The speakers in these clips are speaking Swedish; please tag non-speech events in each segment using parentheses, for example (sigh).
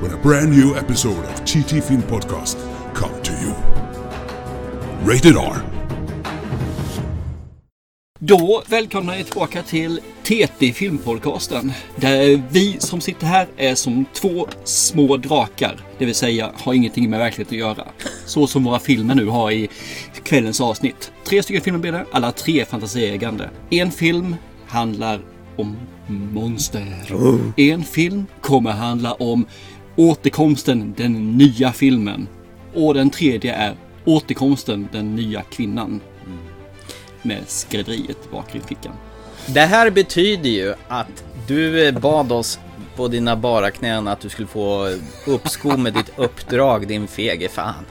when a brand new episode of TT Film Podcast come to you. Rated R. Då välkomnar ni tillbaka till TT Filmpodcasten. Där vi som sitter här är som två små drakar. Det vill säga har ingenting med verkligheten att göra. Så som våra filmer nu har i kvällens avsnitt. Tre stycken filmer blir det. Alla tre är fantasieggande. En film handlar om monster. En film kommer handla om återkomsten, den nya filmen. Och den tredje är återkomsten, den nya kvinnan. Med skrädderiet bak i fickan. Det här betyder ju att du bad oss på dina bara knän att du skulle få uppskov med ditt (laughs) uppdrag, din fege fan.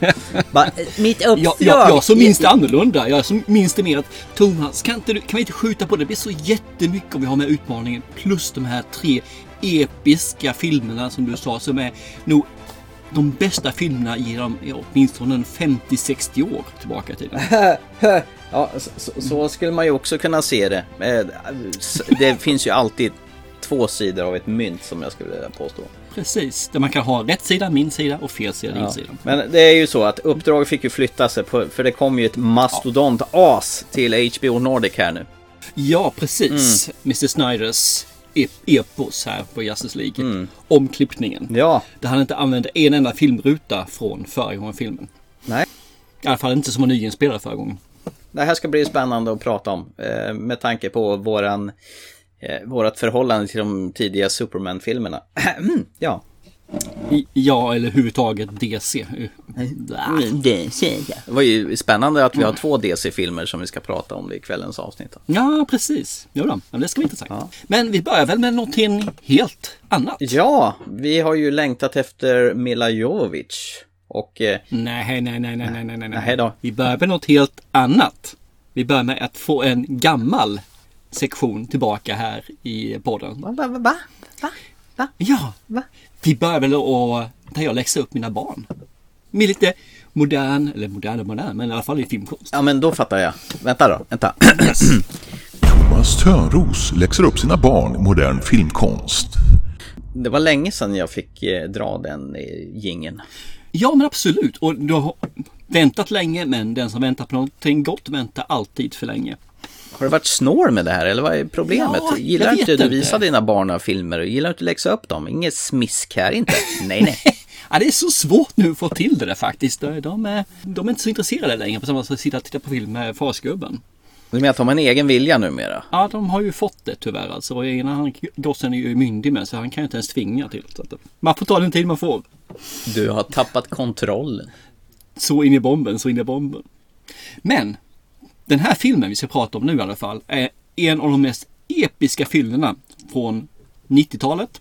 (laughs) Mitt uppdrag? Jag, jag, jag som minns det annorlunda. Jag som minns det mer att Thomas, kan, inte du, kan vi inte skjuta på det? Det blir så jättemycket om vi har med utmaningen. Plus de här tre episka filmerna som du sa som är nog de bästa filmerna genom åtminstone 50-60 år tillbaka i tiden. (laughs) Ja, så, så skulle man ju också kunna se det. Eh, Det finns ju alltid två sidor av ett mynt som jag skulle vilja påstå. Precis, där man kan ha rätt sida, min sida och fel sida, din Ja. sida. Men det är ju så att uppdraget fick ju flytta sig på, för det kom ju ett mastodont-as till HBO Nordic här nu. Ja, precis. Mr Snyders epos här på Justice League. Om klippningen. Ja, Där han inte använde en enda filmruta från föregående filmen. nej. I alla fall inte som var nyinspelad förra gången. Det här ska bli spännande att prata om eh, med tanke på våran, eh, vårat förhållande till de tidiga Superman-filmerna. (clears throat) ja. Ja, eller överhuvudtaget DC. Det var ju spännande att vi har två DC-filmer som vi ska prata om i kvällens avsnitt. Ja, precis. Jo då, men det ska bli intressant. Ja. Men vi börjar väl med någonting helt annat. Ja, vi har ju längtat efter Mila Jovovich. Och eh, Nej, nej, nej, nej, nej, nej, nej. Nej då. Vi börjar med något helt annat. Vi börjar med att få en gammal sektion tillbaka här i podden. va, va, va, va, va? Ja, Va? Vi börjar väl att där jag läxar upp mina barn. Med lite modern, eller modern och modern, men i alla fall i filmkonst. Ja, men då fattar jag. Vänta då, vänta. Yes. Thomas Törnros läxar upp sina barn i modern filmkonst. Det var länge sedan jag fick eh, dra den eh, gingen. Ja, men absolut. Och du har väntat länge, men den som väntar på någonting gott väntar alltid för länge. Har det varit snår med det här eller vad är problemet? Ja, Gillar inte du inte. visa dina barn filmer? Gillar du inte läxa upp dem? Inget smisk här inte. Nej, nej. (laughs) Ja, det är så svårt nu att få till det där faktiskt. De är, de är inte så intresserade längre på samma sätt som att sitta och titta på film med farsgubben. Du menar att de har en egen vilja numera? Ja, de har ju fått det tyvärr alltså. Och ena han, gossen är ju myndig med så han kan ju inte ens tvinga till. Så att Man får ta den tid man får. Du har tappat kontrollen. Så in i bomben, så in i bomben. Men den här filmen vi ska prata om nu i alla fall är en av de mest episka filmerna från 90-talet.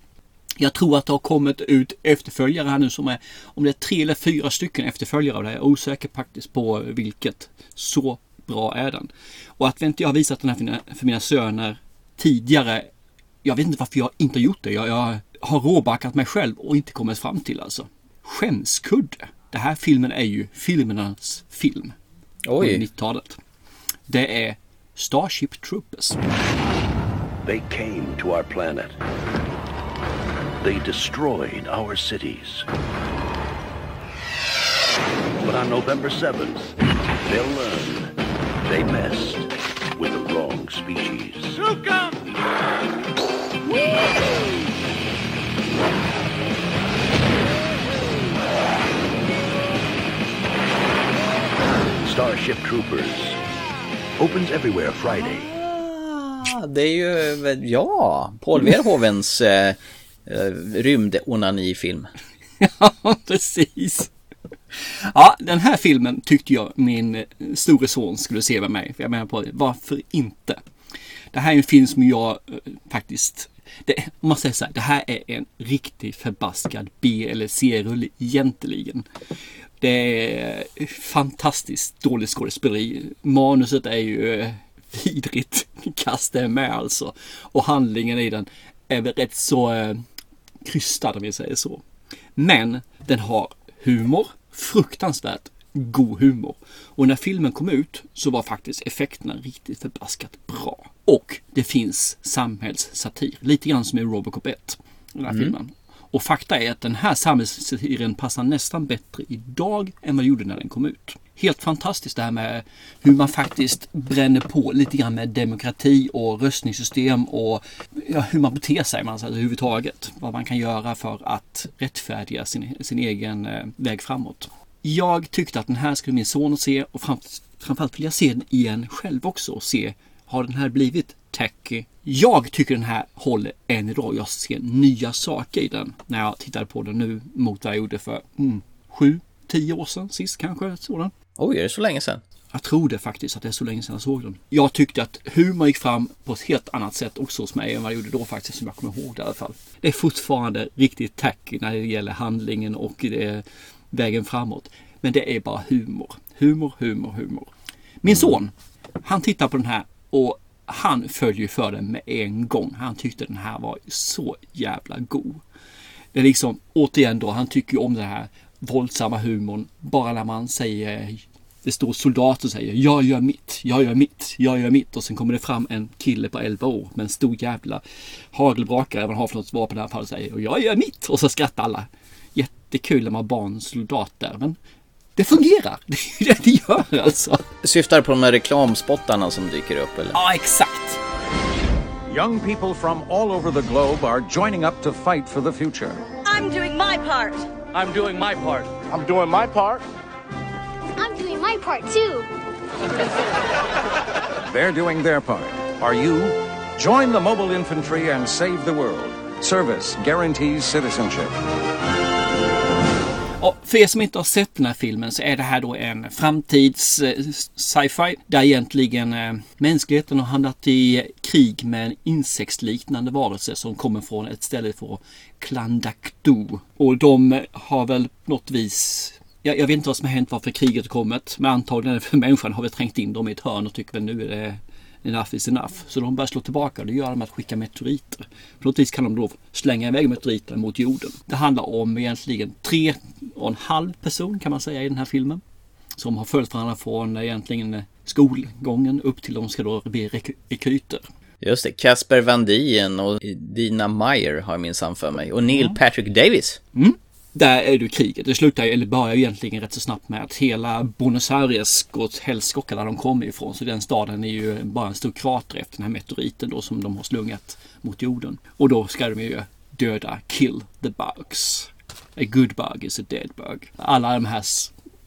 Jag tror att det har kommit ut efterföljare här nu som är, om det är tre eller fyra stycken efterföljare av det här. Jag är osäker faktiskt på vilket. Så bra är den. Och att inte jag har visat den här för mina, för mina söner tidigare. Jag vet inte varför jag inte har gjort det. Jag, jag har råbackat mig själv och inte kommit fram till alltså. Skämskudde. Den här filmen är ju filmernas film. Oj. 90-talet. Det är Starship Troopers. They came to our planet. They destroyed our cities. But on November 7th, they'll learn they messed with the wrong species. Starship Troopers opens everywhere Friday. Ah, det är ju, ja, Paul Verhovens eh, eh, rymd-onani-film. (laughs) Ja, precis. Ja, den här filmen tyckte jag min eh, store son skulle se med mig. För jag menar på det, varför inte? Det här är en film som jag eh, faktiskt det, om man säger så här, det här är en riktig förbaskad B eller C-rulle egentligen. Det är fantastiskt dåligt skådespeleri. Manuset är ju eh, vidrigt kast det med alltså. Och handlingen i den är väl rätt så eh, krystad om vi säger så. Men den har humor, fruktansvärt god humor. Och när filmen kom ut så var faktiskt effekterna riktigt förbaskat bra. Och det finns samhällssatir, lite grann som i Robocop 1. Den här Mm. filmen. Och fakta är att den här samhällssatiren passar nästan bättre idag än vad den gjorde när den kom ut. Helt fantastiskt det här med hur man faktiskt bränner på lite grann med demokrati och röstningssystem och ja, hur man beter sig man, alltså, överhuvudtaget. Vad man kan göra för att rättfärdiga sin, sin egen eh, väg framåt. Jag tyckte att den här skulle min son se och framförallt vill jag se den igen själv också och se har den här blivit tacky? Jag tycker den här håller än idag. Jag ser nya saker i den när jag tittade på den nu mot vad jag gjorde för mm, sju, tio år sedan sist kanske. jag den. Oj, är det så länge sedan? Jag tror det faktiskt att det är så länge sedan jag såg den. Jag tyckte att humor gick fram på ett helt annat sätt också hos mig än vad det gjorde då faktiskt som jag kommer ihåg det i alla fall. Det är fortfarande riktigt tacky när det gäller handlingen och vägen framåt. Men det är bara humor. Humor, humor, humor. Min son, han tittar på den här och han föll ju för den med en gång. Han tyckte den här var så jävla god. Det är liksom, återigen då, han tycker ju om den här våldsamma humorn. Bara när man säger, det står soldater och säger jag gör mitt, jag gör mitt, jag gör mitt. Och sen kommer det fram en kille på 11 år med en stor jävla hagelbrakare, vad han har för något vapen i alla fall, och säger jag gör mitt. Och så skrattar alla. Jättekul när man har barnsoldater. Men det fungerar. (laughs) Det är det det gör alltså. Syftar på de här reklamspottarna som dyker upp eller? Ja, exakt. Young people from all over the globe are joining up to fight for the future. I'm doing my part. I'm doing my part. I'm doing my part. I'm doing my part too. They're doing their part. Are you? Join the mobile infantry and save the world. Service guarantees citizenship. Och för er som inte har sett den här filmen så är det här då en framtids-sci-fi eh, där egentligen eh, mänskligheten har hamnat i krig med en insektsliknande varelse som kommer från ett ställe för Klandaktu. Och de har väl på något vis jag, jag vet inte vad som har hänt, varför kriget har kommit. Men antagligen för människan har vi trängt in dem i ett hörn och tycker väl nu är det enough is enough. Så de börjar slå tillbaka och det gör de med att skicka meteoriter. På något vis kan de då slänga iväg meteoriter mot jorden. Det handlar om egentligen tre och en halv person kan man säga i den här filmen. Som har följt varandra från egentligen skolgången upp till de ska då bli rek- rekryter. Just det, Casper Van Dien och Dina Meyer har jag minsann för mig. Och Neil Patrick Davis. Där är du kriget. Det slutar ju, eller börjar ju egentligen rätt så snabbt med att hela Buenos Aires går åt helskotta där de kommer ifrån. Så den staden är ju bara en stor krater efter den här meteoriten då som de har slungat mot jorden. Och då ska de ju döda, kill the bugs. A good bug is a dead bug. Alla de här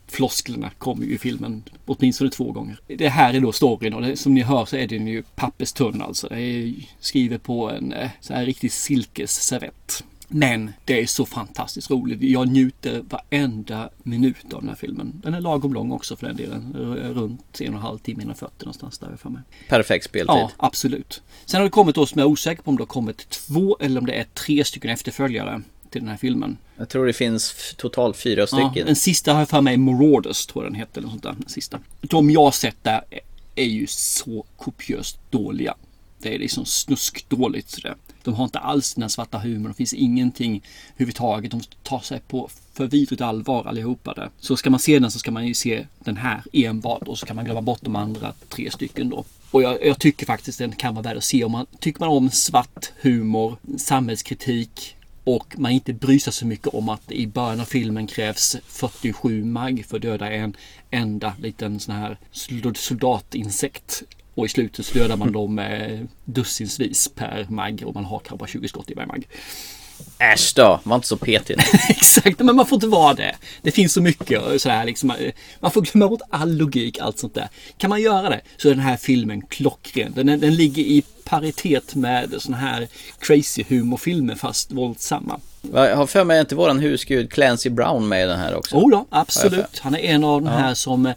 flosklerna kommer ju i filmen åtminstone två gånger. Det här är då storyn och det, som ni hör så är den ju papperstunn alltså. Det är skrivet på en eh, så här riktig silkesservett. Men det är så fantastiskt roligt. Jag njuter varenda minut av den här filmen. Den är lagom lång också för den delen. Runt en och en halv timme, 140 någonstans där för mig. Perfekt speltid. Ja, absolut. Sen har det kommit då som jag är osäker på om det har kommit två eller om det är tre stycken efterföljare till den här filmen. Jag tror det finns totalt fyra Ja, stycken. den sista har jag för mig Marauders tror jag den hette. Eller sånt där, den sista. De jag har sett där är- är ju så kopiöst dåliga. Det är liksom snuskdåligt. sådär. De har inte alls den här svarta humorn. Det finns ingenting överhuvudtaget. De tar sig på för vidrigt allvar allihopa där. Så ska man se den så ska man ju se den här enbart och så kan man glömma bort de andra tre stycken då. Och jag, jag tycker faktiskt den kan vara värd att se om man tycker man om svart humor, samhällskritik och man inte bryr sig så mycket om att i början av filmen krävs 47 mag för att döda en enda liten sån här soldatinsekt. Och i slutet så dödar man dem eh, dussinsvis per mag och man har kanske bara 20 skott i varje mag. Äsch då, var inte så petig. (laughs) Exakt, men man får inte vara det. Det finns så mycket och sådär liksom. eh, Man får glömma bort all logik, allt sånt där. Kan man göra det så är den här filmen klockren. Den, den ligger i paritet med såna här crazy humorfilmer fast våldsamma. Jag har för mig inte våran husgud Clancy Brown med i den här också. Jo då, absolut. Han är en av de här som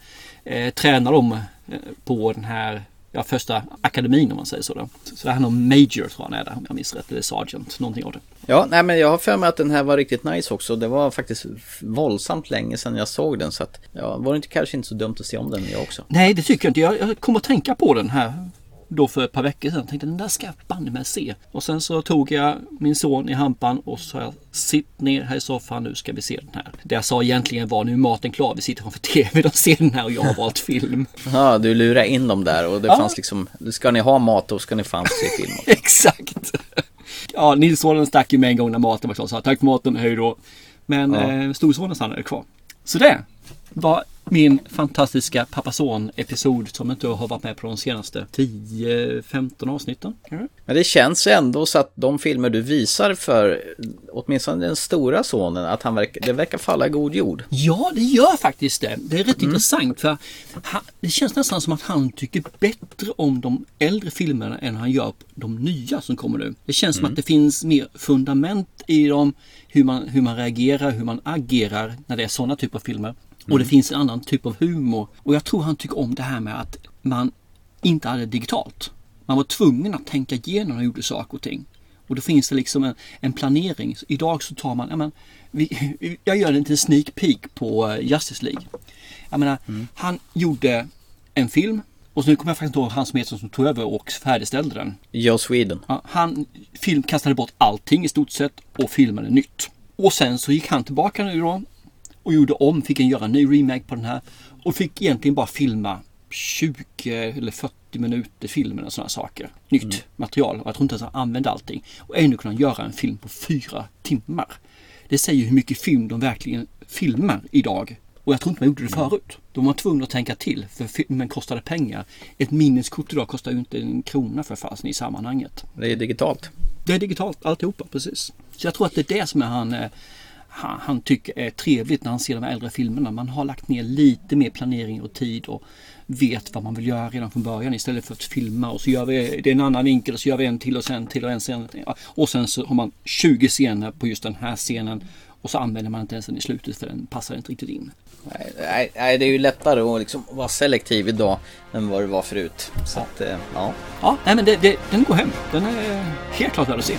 eh, tränar dem eh, på den här, ja första akademin om man säger så. Då. Så det här är Major tror jag han är där om jag minns rätt. Eller Sergeant, någonting av det. Ja, nej men jag har för mig att den här var riktigt nice också. Det var faktiskt våldsamt länge sedan jag såg den. Så att, ja, var det inte, kanske inte så dumt att se om den jag också. Nej, det tycker jag inte. Jag, jag kommer att tänka på den här då för ett par veckor sedan. Tänkte den där ska jag banne mig se. Och sen så tog jag min son i hampan och så sa jag sitt ner här i soffan nu ska vi se den här. Det jag sa egentligen var nu är maten klar. Vi sitter framför TV och ser den här och jag har valt (laughs) film. Ja, du lurade in dem där och det Ja. fanns liksom, ska ni ha mat då ska ni fan se film. (laughs) Exakt! Ja, Nilssonen stack ju med en gång när maten var klar. Så tack för maten, hej då. Men Ja. eh, storsonen stannade kvar. Så det var min fantastiska pappa son episod som inte har varit med på de senaste 10-15 avsnitten. kanske. Men det känns ändå så att de filmer du visar för åtminstone den stora sonen, att han verkar, det verkar falla i god jord. Ja, det gör faktiskt det. Det är rätt intressant för han, det känns nästan som att han tycker bättre om de äldre filmerna än han gör de nya som kommer nu. Det känns som att det finns mer fundament i dem, hur man, hur man reagerar, hur man agerar när det är sådana typer av filmer. Och det finns en annan typ av humor. Och jag tror han tycker om det här med att man inte hade digitalt. Man var tvungen att tänka igenom när man gjorde saker och ting. Och då finns det liksom en, en planering. Så idag så tar man, ja men, vi, (laughs) jag gör en liten sneak peek på eh, Justice League. Jag menar, han gjorde en film och så nu kommer jag faktiskt inte ihåg han som heter som tog över och färdigställde den. Joe Sweden. Ja, han film kastade bort allting i stort sett och filmade nytt. Och sen så gick han tillbaka nu då och gjorde om, fick en göra en ny remake på den här och fick egentligen bara filma 20 eller 40 minuter filmen och sådana saker. Nytt material och jag tror inte ens han använde allting. Och ändå kunde han göra en film på fyra timmar. Det säger hur mycket film de verkligen filmar idag. Och jag tror inte man gjorde det förut. De var tvungna att tänka till för filmen kostade pengar. Ett minneskort idag kostar ju inte en krona för fasen i sammanhanget. Det är digitalt. Det är digitalt alltihopa, precis. Så jag tror att det är det som är han, eh, han, han tycker är trevligt när han ser de här äldre filmerna. Man har lagt ner lite mer planering och tid och vet vad man vill göra redan från början istället för att filma och så gör vi det är en annan vinkel och så gör vi en till och sen till och en sen. Och sen så har man 20 scener på just den här scenen och så använder man inte ens den i slutet för den passar inte riktigt in. Nej, nej, det är ju lättare att liksom vara selektiv idag än vad det var förut. Så att, eh, ja. Ja, nej men det, det, den går hem. Den är helt klart värd att se.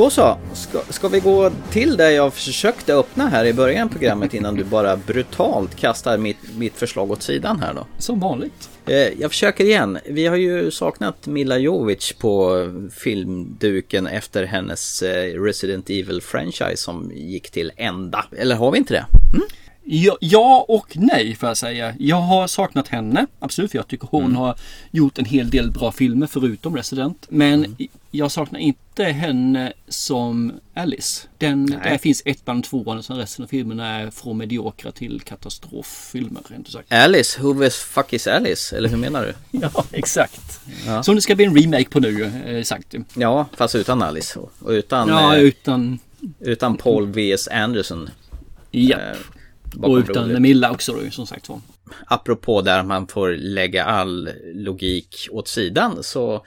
Då så, ska, ska vi gå till det jag försökte öppna här i början av programmet innan du bara brutalt kastar mitt, mitt förslag åt sidan här då. Som vanligt. Eh, Jag försöker igen. Vi har ju saknat Mila Jovovich på filmduken efter hennes eh, Resident Evil-franchise som gick till ända. Eller har vi inte det? Ja, ja och nej får jag säga. Jag har saknat henne, absolut. För jag tycker hon har gjort en hel del bra filmer förutom Resident. Men jag saknar inte henne som Alice. Den, där finns ettan och tvåan och sen resten av filmerna är från mediokra till katastroffilmer. ut sagt. Alice, who the fuck is Alice? Eller hur menar du? (laughs) Ja, exakt. Som det ska bli en remake på nu, eh, sagt. Ja, fast utan Alice. Och utan, Ja, eh, utan... utan Paul V.S. Anderson. Ja. eh, Och utan rodret. Milla också då, som sagt var. Apropå där man får lägga all logik åt sidan så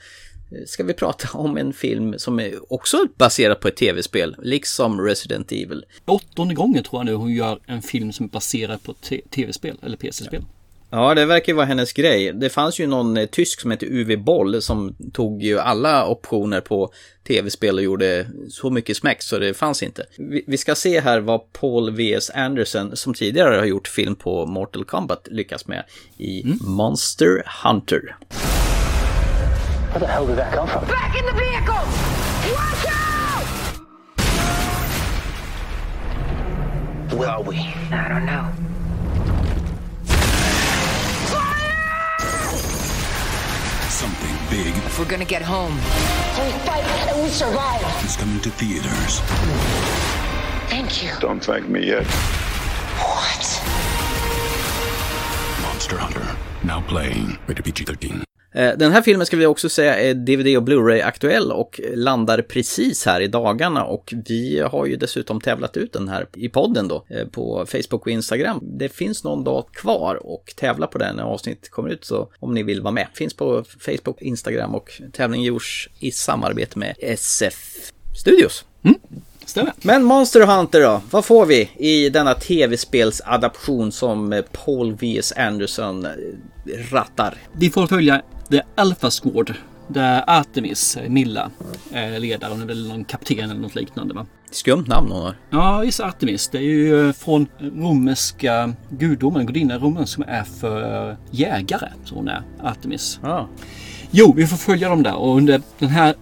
ska vi prata (laughs) om en film som är också baserad på ett tv-spel, liksom Resident Evil. Åttonde gången tror jag nu hon gör en film som är baserad på tv-spel eller PC-spel. Ja, det verkar ju vara hennes grej. Det fanns ju någon eh, tysk som heter Uwe Boll som tog ju alla optioner på tv-spel och gjorde så mycket smäck så det fanns inte. Vi, ska se här vad Paul V.S. Anderson, som tidigare har gjort film på Mortal Kombat, lyckas med i Monster Hunter. Where the hell did that come from? Back in the vehicle! Watch out! Where are we? I don't know. Fire! Something big If we're gonna get home. We fight and we survive. is coming to theaters. Thank you. Don't thank me yet. What? Monster Hunter. Now playing. Rated PG 13. Eh, den här filmen ska vi också säga är DVD och Blu-ray aktuell och landar precis här i dagarna och vi har ju dessutom tävlat ut den här i podden då eh, på Facebook och Instagram. Det finns någon dag kvar och tävla på den när avsnittet kommer ut så om ni vill vara med. Finns på Facebook, Instagram och tävlingen gjorts i samarbete med SF Studios. Mm. Stämmer. Men Monster Hunter då? Vad får vi i denna tv-spelsadaption som eh, Paul V.S. Anderson eh, rattar? Vi får följa The Alpha Squad. Där Artemis, eh, Milla, är ledare. Hon är väl någon kapten eller något liknande va? Skumt namn hon har. Ja, visst Artemis. Det är ju från romerska gudomen, gudinnan Romen som är för jägare. Så hon är Artemis. Ja. Jo, vi får följa dem där och under den här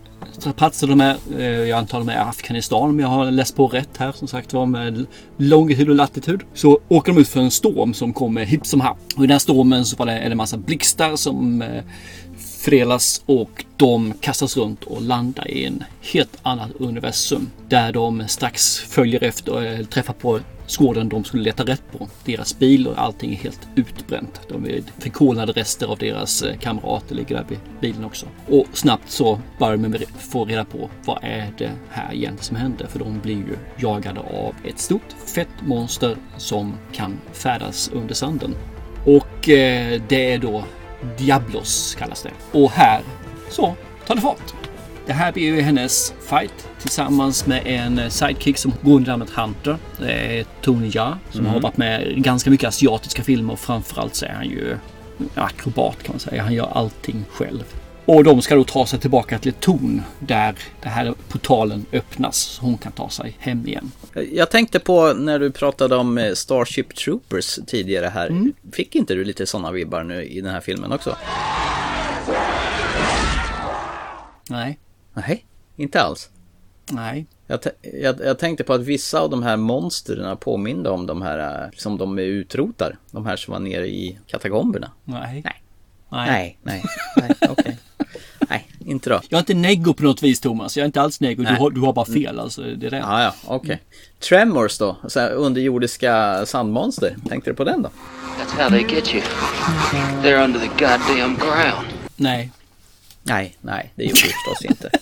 platser. de är, eh, jag antar de är Afghanistan om jag har läst på rätt här som sagt var med longitud och latitud. Så åker de ut för en storm som kommer hipp som happ. Och i den här stormen så var det, är det en massa blixtar som eh, fördelas och de kastas runt och landar i en helt annat universum. Där de strax följer efter och träffar på skåden de skulle leta rätt på. Deras bil och allting är helt utbränt. De är förkolnade rester av deras eh, kamrater ligger där vid bilen också. Och snabbt så börjar man få reda på vad är det här egentligen som händer. För de blir ju jagade av ett stort fett monster som kan färdas under sanden. Och eh, det är då Diablos kallas det. Och här så tar det fart. Det här blir ju hennes fight tillsammans med en sidekick som går under namnet Hunter. Det är Tony Jaa som Mm. har varit med i ganska mycket asiatiska filmer. Framförallt så är han ju akrobat kan man säga. Han gör allting själv. Och de ska då ta sig tillbaka till ett torn där det här portalen öppnas så hon kan ta sig hem igen. Jag tänkte på när du pratade om eh, Starship Troopers tidigare här. Mm. Fick inte du lite sådana vibbar nu i den här filmen också? Nej, Nej, inte alls. nej. Jag, jag, jag tänkte på att vissa av de här monstren påminde om de här eh, som de utrotar. De här som var nere i katakomberna. Nej. Nej. Nej. Nej, nej, nej, okej. Nej, inte då. Jag är inte neggo på något vis Thomas. Jag är inte alls neggo. Du har, du har bara fel alltså. Det är det. Ja, ja, okej. Tremors då? Så här, underjordiska sandmonster. Tänkte du på den då? That's how they get you. They're under the goddamn ground. Nej. Nej, nej, det gjorde du förstås inte. (laughs)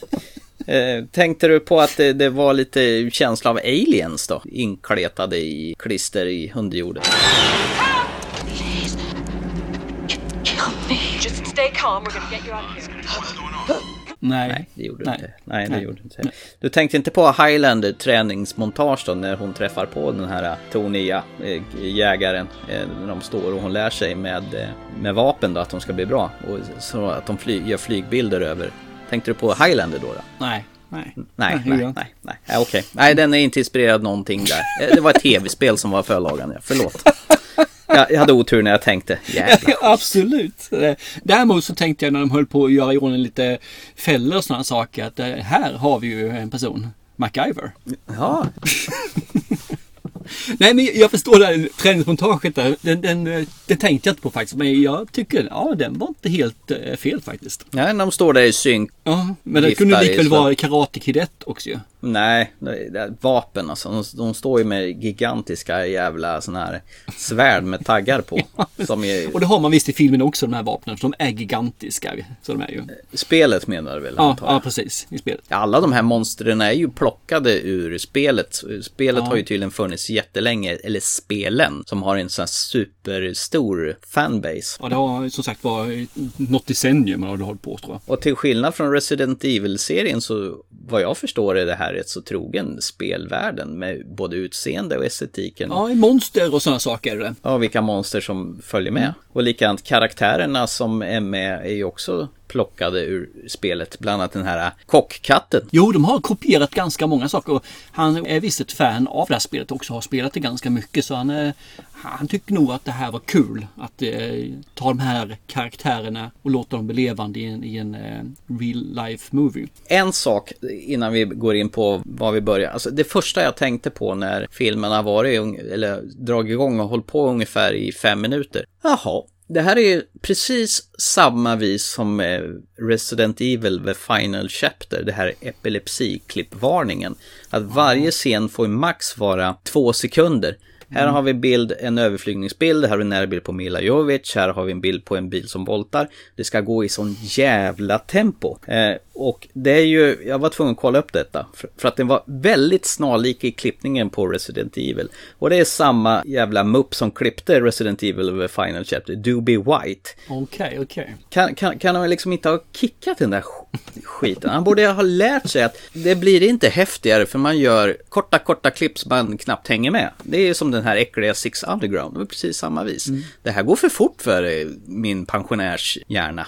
Eh, tänkte du på att det, det var lite känsla av aliens då? Inkletade i klister i underjorden. Just stay calm. We're gonna get you out of here. Nej. Nej, det gjorde Nej. du inte. Nej, det Nej. gjorde inte. Du tänkte inte på Highlander träningsmontage då när hon träffar på den här Tonia, eh, jägaren, eh, när de står och hon lär sig med, eh, med vapen då att de ska bli bra och så att de fly, gör flygbilder över. Tänkte du på Highlander då? då? Nej. Nej. Nej, Nej, nej, nej, okej. Nej, den är inte inspirerad någonting där. Eh, Det var ett tv-spel som var förlagan, ja. förlåt. (laughs) Jag, jag hade otur när jag tänkte. (laughs) Absolut. Däremot så tänkte jag när de höll på att göra i ordning lite fällor och sådana saker att eh, här har vi ju en person. MacGyver. Ja, (laughs) Nej men jag förstår det här träningsmontaget där. Den, den, eh, det tänkte jag inte på faktiskt. Men jag tycker, ja den var inte helt eh, fel faktiskt. nej, de står där i synk. Ja, men det kunde likväl vara Karate Kid 1 också ju. Nej, vapen alltså. De, de står ju med gigantiska jävla sådana här svärd med taggar på. (laughs) Som är, Och det har man visst i filmen också de här vapnen. För de är gigantiska. Så de är ju. spelet menar du väl? Ja, ja precis. I spelet. Alla de här monstren är ju plockade ur spelet. Spelet Ja. har ju tydligen funnits jättelänge, eller spelen, som har en sån här superstor fanbase. Ja, det har som sagt var något decennium man har hållit på tror jag. Och till skillnad från Resident Evil-serien så vad jag förstår är det här rätt så trogen spelvärlden med både utseende och estetiken. Ja, i monster och sådana saker är. Ja, vilka monster som följer med. Och likadant karaktärerna som är med är ju också plockade ur spelet. Bland annat den här kockkatten. Jo, de har kopierat ganska många saker. Och Han är visst ett fan av det här spelet också. Har spelat det ganska mycket. Så han, eh, han tycker nog att det här var kul. Att eh, ta de här karaktärerna och låta dem bli levande i en, i en eh, real life movie. En sak innan vi går in på vad vi börjar. Alltså det första jag tänkte på när filmen har varit, eller dragit igång och hållit på ungefär i fem minuter. Jaha, det här är ju precis samma vis som eh, Resident Evil The Final Chapter, det här epilepsiklippvarningen. Att varje scen får max vara två sekunder. Här har vi bild, en överflygningsbild, här har vi en närbild på Mila Jovic, här har vi en bild på en bil som voltar. Det ska gå i sån jävla tempo. Eh, och det är ju, jag var tvungen att kolla upp detta, för, för att den var väldigt snarlik i klippningen på Resident Evil. Och det är samma jävla mupp som klippte Resident Evil Final Chapter, Doobie White. Okej, okej. Kan, kan, kan han liksom inte ha kickat den där skiten? Han borde ha lärt sig att det blir inte häftigare för man gör korta, korta klipp som man knappt hänger med. Det är som den här äckliga Six Underground, det var precis samma vis. Det här går för fort för eh, min pensionärshjärna.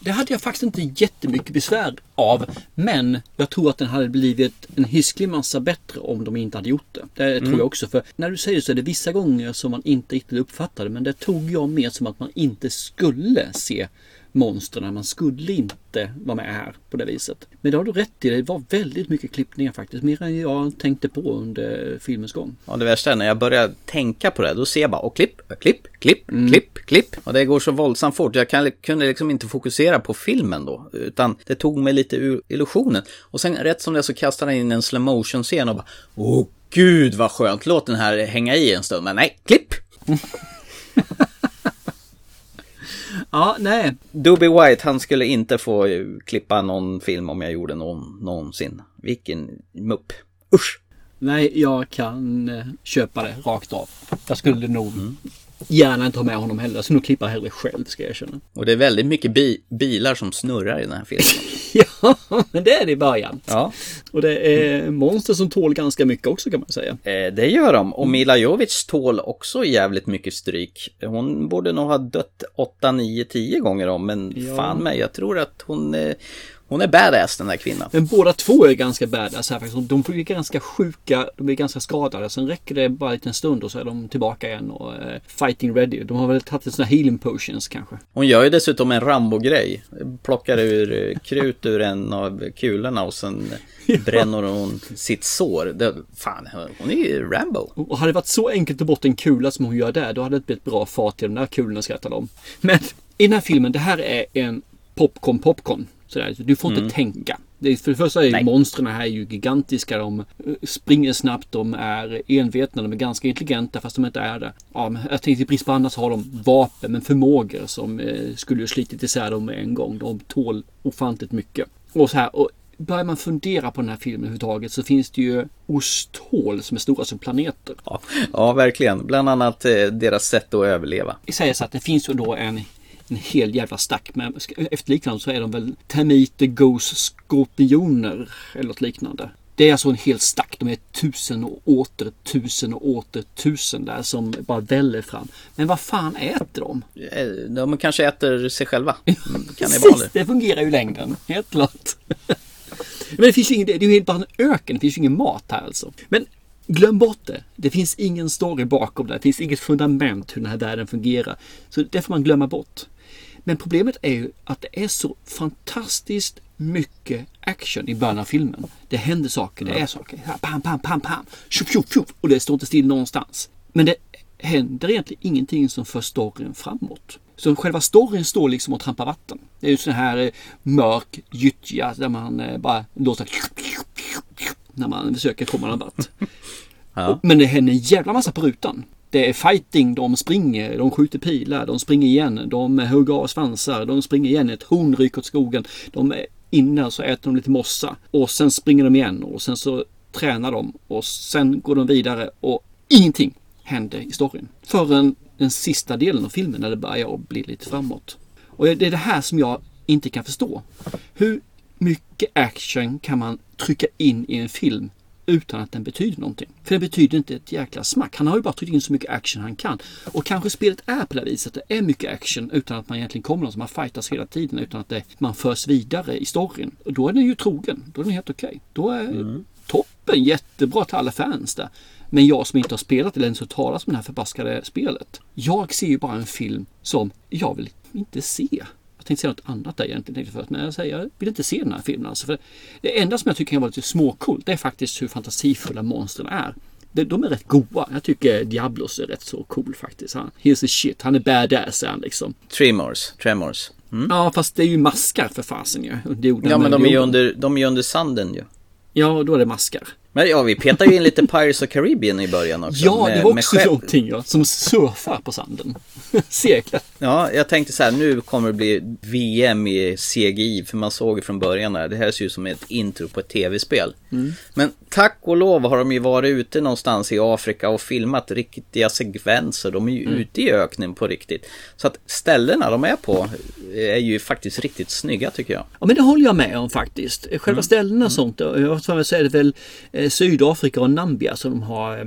Det hade jag faktiskt inte jättemycket besvär av. Men jag tror att den hade blivit en hisklig massa bättre om de inte hade gjort det. Det tror Mm. jag också. För när du säger så är det vissa gånger som man inte riktigt uppfattade. Men det tog jag mer som att man inte skulle se monstren. Man skulle inte vara med här på det viset. Men det har du rätt i. Det var väldigt mycket klippningar faktiskt. Mer än jag tänkte på under filmens gång. Ja, det värsta är när jag börjar tänka på det, då ser jag bara och klipp, klipp, klipp, klipp, klipp. Och det går så våldsamt fort. Jag kan, kunde liksom inte fokusera på filmen då, utan det tog mig lite ur illusionen. Och sen rätt som det så kastade han in en slow motion scen och bara Åh gud vad skönt, låt den här hänga i en stund. Men nej, klipp! (laughs) Ja, nej. Doobie White, han skulle inte få klippa någon film om jag gjorde någon någonsin. Vilken mupp. Usch! Nej, jag kan eh, köpa det rakt av. Jag skulle nog gärna inte ha med honom heller. Skulle nog klippa hellre själv ska jag erkänna. Och det är väldigt mycket bi- bilar som snurrar i den här filmen. (laughs) (laughs) Ja, men det är det i början. Ja. Och det är monster som tål ganska mycket också kan man säga. Eh, det gör de. Och Mila Jovic tål också jävligt mycket stryk. Hon borde nog ha dött 8, 9, 10 gånger om. Men Ja. fan mig, jag tror att hon, eh, hon är badass den där kvinnan. Men båda två är ganska badass här faktiskt. De blir ganska sjuka, de blir ganska skadade. Sen räcker det bara en liten stund och så är de tillbaka igen och eh, fighting ready. De har väl tagit en sån här healing potions kanske. Hon gör ju dessutom en Rambo-grej. Plockar ur eh, krut ur en av kulorna och sen (laughs) bränner hon sitt sår. Det, fan, hon är ju Rambo. Och hade det varit så enkelt att bort en kula som hon gör där, då hade det blivit bra fart i de där kulorna skrattar de. Men i den här filmen, det här är en popcorn popcorn. Sådär. Du får inte Mm. tänka. Det är, för det första är monstren här är ju gigantiska. De eh, springer snabbt, de är envetna, de är ganska intelligenta fast de inte är det. Ja, jag tänkte i brist på annat så har de vapen, men förmågor som eh, skulle ju slitit isär dem med en gång. De tål ofantligt mycket. Och så här, och börjar man fundera på den här filmen överhuvudtaget så finns det ju osthål som är stora som planeter. Ja, ja verkligen. Bland annat eh, deras sätt att överleva. Det sägs att det finns ju då en, en hel jävla stack med efter liknande så är de väl termiter, ghost, skorpioner eller något liknande. Det är alltså en hel stack. De är tusen och åter tusen och åter tusen där som bara väller fram. Men vad fan äter de? Eh, De kanske äter sig själva. Mm, Precis, det fungerar ju längden. Helt klart. Men det finns ju ingen, det är ju helt bara en öken. Det finns ju ingen mat här alltså. Men glöm bort det. Det finns ingen story bakom det. Det finns inget fundament hur den här världen fungerar. Så det får man glömma bort. Men problemet är ju att det är så fantastiskt mycket action i början av filmen. Det händer saker, det är saker. Pam, pam, pam, pam. Tjoff, tjoff, tjoff. Och det står inte still någonstans. Men det händer egentligen ingenting som för storyn framåt. Så själva storyn står liksom och trampar vatten. Det är ju sån här eh, mörk gyttja där man eh, bara låter när man försöker komma någon vart. Och- Men det händer en jävla massa på rutan. Det är fighting, de springer, de skjuter pilar, de springer igen, de hugger av svansar, de springer igen, ett horn ryker åt skogen. De är inne och så äter de lite mossa och sen springer de igen och sen så tränar de och sen går de vidare och ingenting händer i storyn. Förrän den sista delen av filmen när det börjar bli lite framåt. Och det är det här som jag inte kan förstå. Hur mycket action kan man trycka in i en film utan att den betyder någonting? För det betyder inte ett jäkla smack. Han har ju bara tryckt in så mycket action han kan. Och kanske spelet är på det viset. Det är mycket action utan att man egentligen kommer någonstans. Man fightas hela tiden utan att det, man förs vidare i storyn. Och då är den ju trogen. Då är den helt okej. Då är toppen jättebra till alla fans där. Men jag som inte har spelat eller ens hört talas om det här förbaskade spelet. Jag ser ju bara en film som jag vill inte se. Tänkte säga något annat där egentligen först, men jag säger jag vill inte se den här filmen. Alltså, för det enda som jag tycker kan vara lite småcoolt det är faktiskt hur fantasifulla monstren är. De, är rätt goa. Jag tycker Diablos är rätt så cool faktiskt. Han, here's the shit. Han är badass är han liksom. Tremors. Tremors. Mm. Ja, fast det är ju maskar för fasen ju. jorden. Ja, men de är ju under, de är under sanden ju. Ja, då är det maskar. Men ja, vi petar ju in lite Pirates of Caribbean i början också. Ja, med, det var också någonting ja, som surfar på sanden. (laughs) Seglar. Ja, jag tänkte så här, nu kommer det bli VM i CGI, för man såg ju från början här, det här ser ut som ett intro på ett tv-spel. Mm. Men tack och lov har de ju varit ute någonstans i Afrika och filmat riktiga sekvenser. De är ju Mm. ute i öknen på riktigt. Så att ställena de är på är ju faktiskt riktigt snygga tycker jag. Ja men det håller jag med om faktiskt. Själva Mm. ställena och sånt. och Jag tror så är det väl eh, Sydafrika och Nambia som de har eh,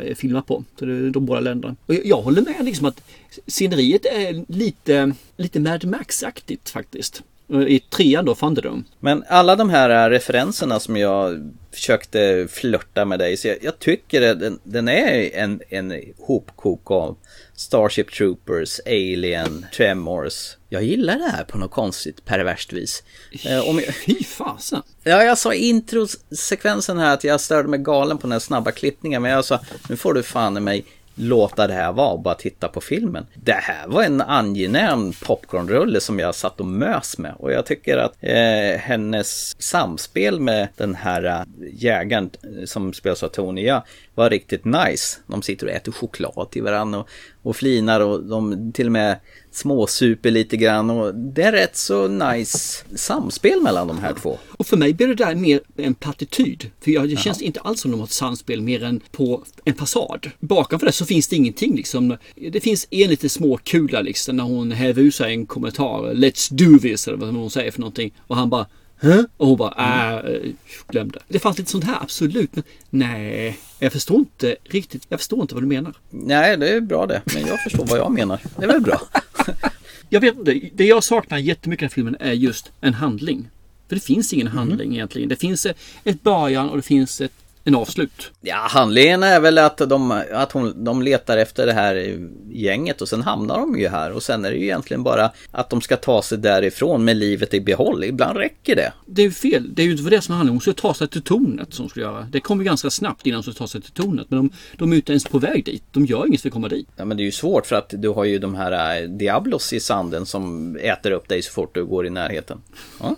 Eh, filmat på. Så det är de båda länderna. Och jag, jag håller med liksom att sceneriet är lite, lite Mad Max-aktigt faktiskt. Eh, I trean då, Thunderdome. Men alla de här äh, referenserna som jag försökte flörta med dig, så jag, jag tycker att den, den är en, en hopkok av Starship Troopers, Alien, Tremors. Jag gillar det här på något konstigt perverst vis. Eh, om jag... (laughs) Fy fasen! Ja, jag sa introsekvensen här att jag störde mig galen på den här snabba klippningen, men jag sa nu får du fan i mig låta det här vara och bara titta på filmen. Det här var en angenäm popcornrulle som jag satt och mös med och jag tycker att eh, hennes samspel med den här eh, jägaren eh, som spelas av Tony ja, var riktigt nice. De sitter och äter choklad till varandra och, och flinar och de till och med småsuper lite grann och det är rätt så nice samspel mellan de här två. Och för mig blir det där mer en plattityd. För jag, det känns inte alls som de har ett samspel mer än på en fasad. Bakom för det så finns det ingenting liksom. Det finns en lite små kula liksom när hon häver ur sig en kommentar. Let's do this eller vad hon säger för någonting. Och han bara Hä? Och hon bara äh, glömde. Det fanns lite sånt här absolut. Men nej, jag förstår inte riktigt. Jag förstår inte vad du menar. Nej, det är bra det. Men jag förstår vad jag menar. Det är väl bra. (laughs) Jag vet inte. Det jag saknar jättemycket i den här filmen är just en handling. För det finns ingen handling egentligen. Det finns ett början och det finns ett, en avslut. Ja, handlingen är väl att, de, att hon, de letar efter det här gänget och sen hamnar de ju här och sen är det ju egentligen bara att de ska ta sig därifrån med livet i behåll. Ibland räcker det. Det är ju fel. Det är ju inte för det som är handlingen. Hon skulle ta sig till tornet som skulle göra. Det kommer ganska snabbt innan hon ska ta sig till tornet. Men de, de är inte ens på väg dit. De gör inget för att komma dit. Ja, men det är ju svårt för att du har ju de här äh, Diablos i sanden som äter upp dig så fort du går i närheten. Ja.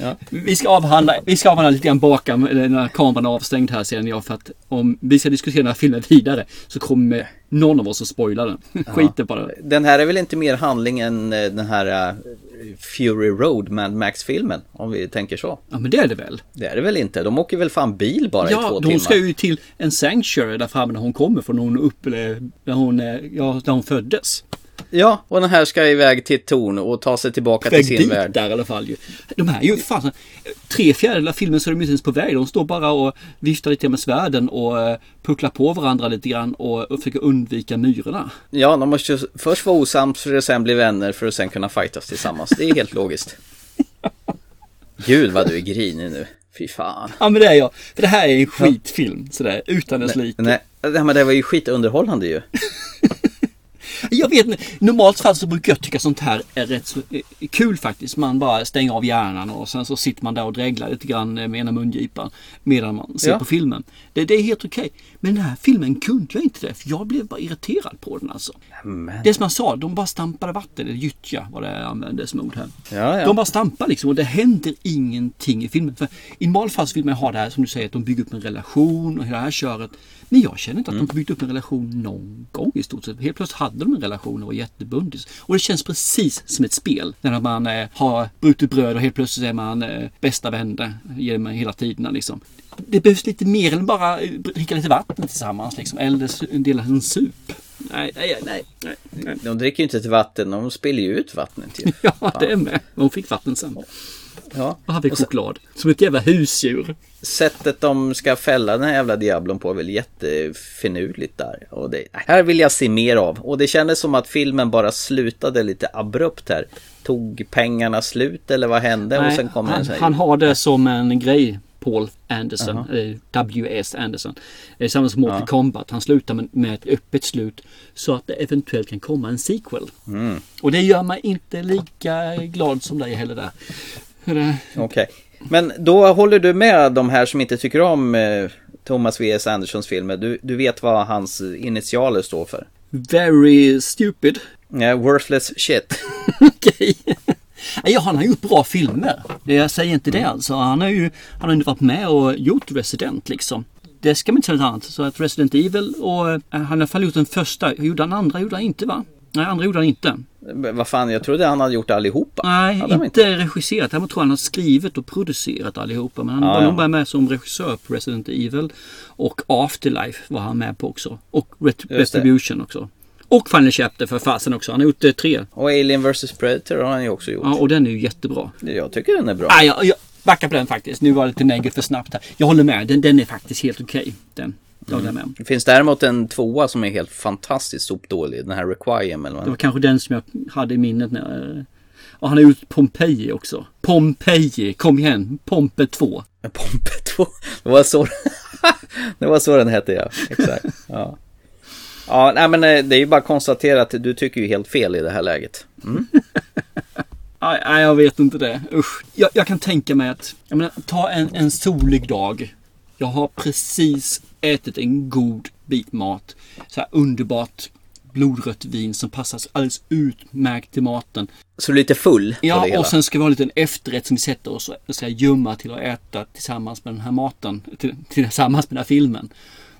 Ja. Vi, ska avhandla, vi ska avhandla lite grann bakom när kameran är avstängd här sen jag för att om vi ska diskutera den här filmen vidare så kommer någon av oss att spoila den. Skiten på det. Den här är väl inte mer handling än eh, den här uh, Fury Road Mad Max-filmen om vi tänker så. Ja men det är det väl. Det är det väl inte. De åker väl fan bil bara ja, i två de timmar. ska ju till en sanctuary där framme när hon kommer från hon upp, där hon, eh, ja, där hon föddes. Ja, och den här ska iväg till ett torn och ta sig tillbaka till sin dit värld. där i alla fall ju. De här är ju fan, tre fjärdedelar av filmen så är de inte ens på väg. De står bara och viftar lite med svärden och eh, pucklar på varandra lite grann och, och försöker undvika myrorna. Ja, de måste ju först vara osams för att sen bli vänner för att sen kunna fightas tillsammans. Det är helt logiskt. (laughs) Gud vad du är grinig nu. Fy fan. Ja men det är jag. För det här är en skitfilm sådär utan dess like. Nej, nej, men det var ju skitunderhållande ju. (laughs) Jag vet inte, normalt fall så brukar jag tycka sånt här är rätt så eh, kul faktiskt. Man bara stänger av hjärnan och sen så sitter man där och dreglar lite grann med ena mungipan medan man ser Ja. på filmen. Det, det är helt okej. Men den här filmen kunde jag inte det för jag blev bara irriterad på den alltså. Men... Det som jag sa, de bara stampade vatten, eller gyttja var det jag använde som ord här. Ja, ja. De bara stampar liksom och det händer ingenting i filmen. För I normalfall så vill man ha det här som du säger att de bygger upp en relation och hela det här köret. Men jag känner inte att Mm. de byggt upp en relation någon gång i stort sett. Helt plötsligt hade de en relation och var jättebundis. Och det känns precis som ett spel. När man eh, har brutit bröd och helt plötsligt är man eh, bästa vänner genom hela tiden. Liksom. Det behövs lite mer än bara eh, dricka lite vatten tillsammans. Liksom, eller dela en sup. Nej, nej, nej. nej. De dricker ju inte till vatten, de spiller ju ut vattnet till. (laughs) Ja, det är med. Hon fick vatten sen. Ja. Och han fick Och sen- choklad. Som ett jävla husdjur. Sättet de ska fälla den här jävla Diablon på är väl jättefinurligt där. Och det, här vill jag se mer av. Och det kändes som att filmen bara slutade lite abrupt här. Tog pengarna slut eller vad hände? och Nej, sen kom han, en han har det som en grej. Paul Anderson, eh, W.S. Anderson. Är samma som Mortal Ja. Kombat. Han slutar med, med ett öppet slut så att det eventuellt kan komma en sequel. Mm. Och det gör mig inte lika glad som dig heller där. Okej. Men då håller du med de här som inte tycker om eh, Thomas V.S. Andersons filmer. Du, du vet vad hans initialer står för. Very stupid. Ja, worthless shit. (laughs) Okej. Ja, han har gjort bra filmer. Jag säger inte Mm. det alltså. Han har ju han har ju varit med och gjort Resident liksom. Det ska man inte säga något annat. Så att Resident Evil och eh, han har i alla fall gjort den första. Gjorde han andra? Gjorde han inte va? Nej, andra gjorde han inte. Men Vad fan, jag trodde han hade gjort allihopa. Nej, Hade han inte regisserat. Däremot tror jag han har skrivit och producerat allihopa. Men han Ja, var ja. bara med som regissör på Resident Evil. Och Afterlife var han med på också. Och Ret- det. Retribution också. Och Final Chapter för fasen också. Han har gjort eh, tre. Och Alien vs Predator har han ju också gjort. Ja, och den är ju jättebra. Jag tycker den är bra. Ah, jag, jag backar på den faktiskt. Nu var det lite negativt för snabbt här. Jag håller med. Den, den är faktiskt helt okej. Den. Om. Det finns däremot en tvåa som är helt fantastiskt sopdålig. Den här Requiem eller vad Det var kanske den som jag hade i minnet när jag... Och han har gjort Pompeji också. Pompeji, kom igen. Pompe 2. (laughs) Pompe 2. Det var så, (laughs) det var så den hette ja. Exakt. (laughs) Ja. Ja, nej men eh, det är ju bara att konstatera att du tycker ju helt fel i det här läget. Mm. Nej, nej, jag vet inte det. Usch. Jag, jag kan tänka mig att, jag menar, ta en, en solig dag. Jag har precis ätit en god bit mat. Så här underbart blodrött vin som passar alldeles utmärkt till maten. Så lite full på det Ja, hela. och sen ska vi ha en liten efterrätt som vi sätter oss och ska gömma till att äta tillsammans med den här maten. Till, tillsammans med den här filmen.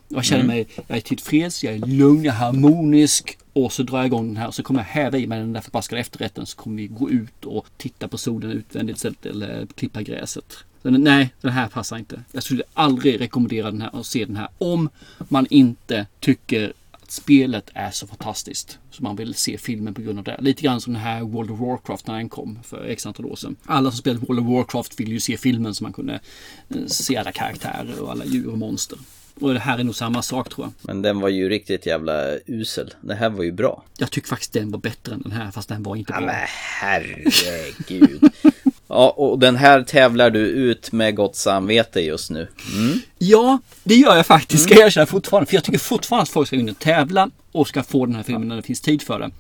Jag känner Mm. mig, jag är tillfreds, jag är lugn, jag är harmonisk. Och så drar jag igång den här och så kommer jag häva i mig den där förbaskade efterrätten. Så kommer vi gå ut och titta på solen utvändigt eller klippa gräset. Så, nej, den här passar inte. Jag skulle aldrig rekommendera den här och se den här om man inte tycker att spelet är så fantastiskt. Så man vill se filmen på grund av det. Lite grann som den här World of Warcraft när den kom för x antal år sedan. Alla som spelat World of Warcraft vill ju se filmen så man kunde eh, se alla karaktärer och alla djur och monster. Och det här är nog samma sak tror jag. Men den var ju riktigt jävla usel. Det här var ju bra. Jag tycker faktiskt den var bättre än den här fast den var inte bra. men herregud. Ja, och den här tävlar du ut med gott samvete just nu. Mm. Ja, det gör jag faktiskt, ska jag erkänna fortfarande. För jag tycker fortfarande att folk ska och tävla och ska få den här filmen när det finns tid för det.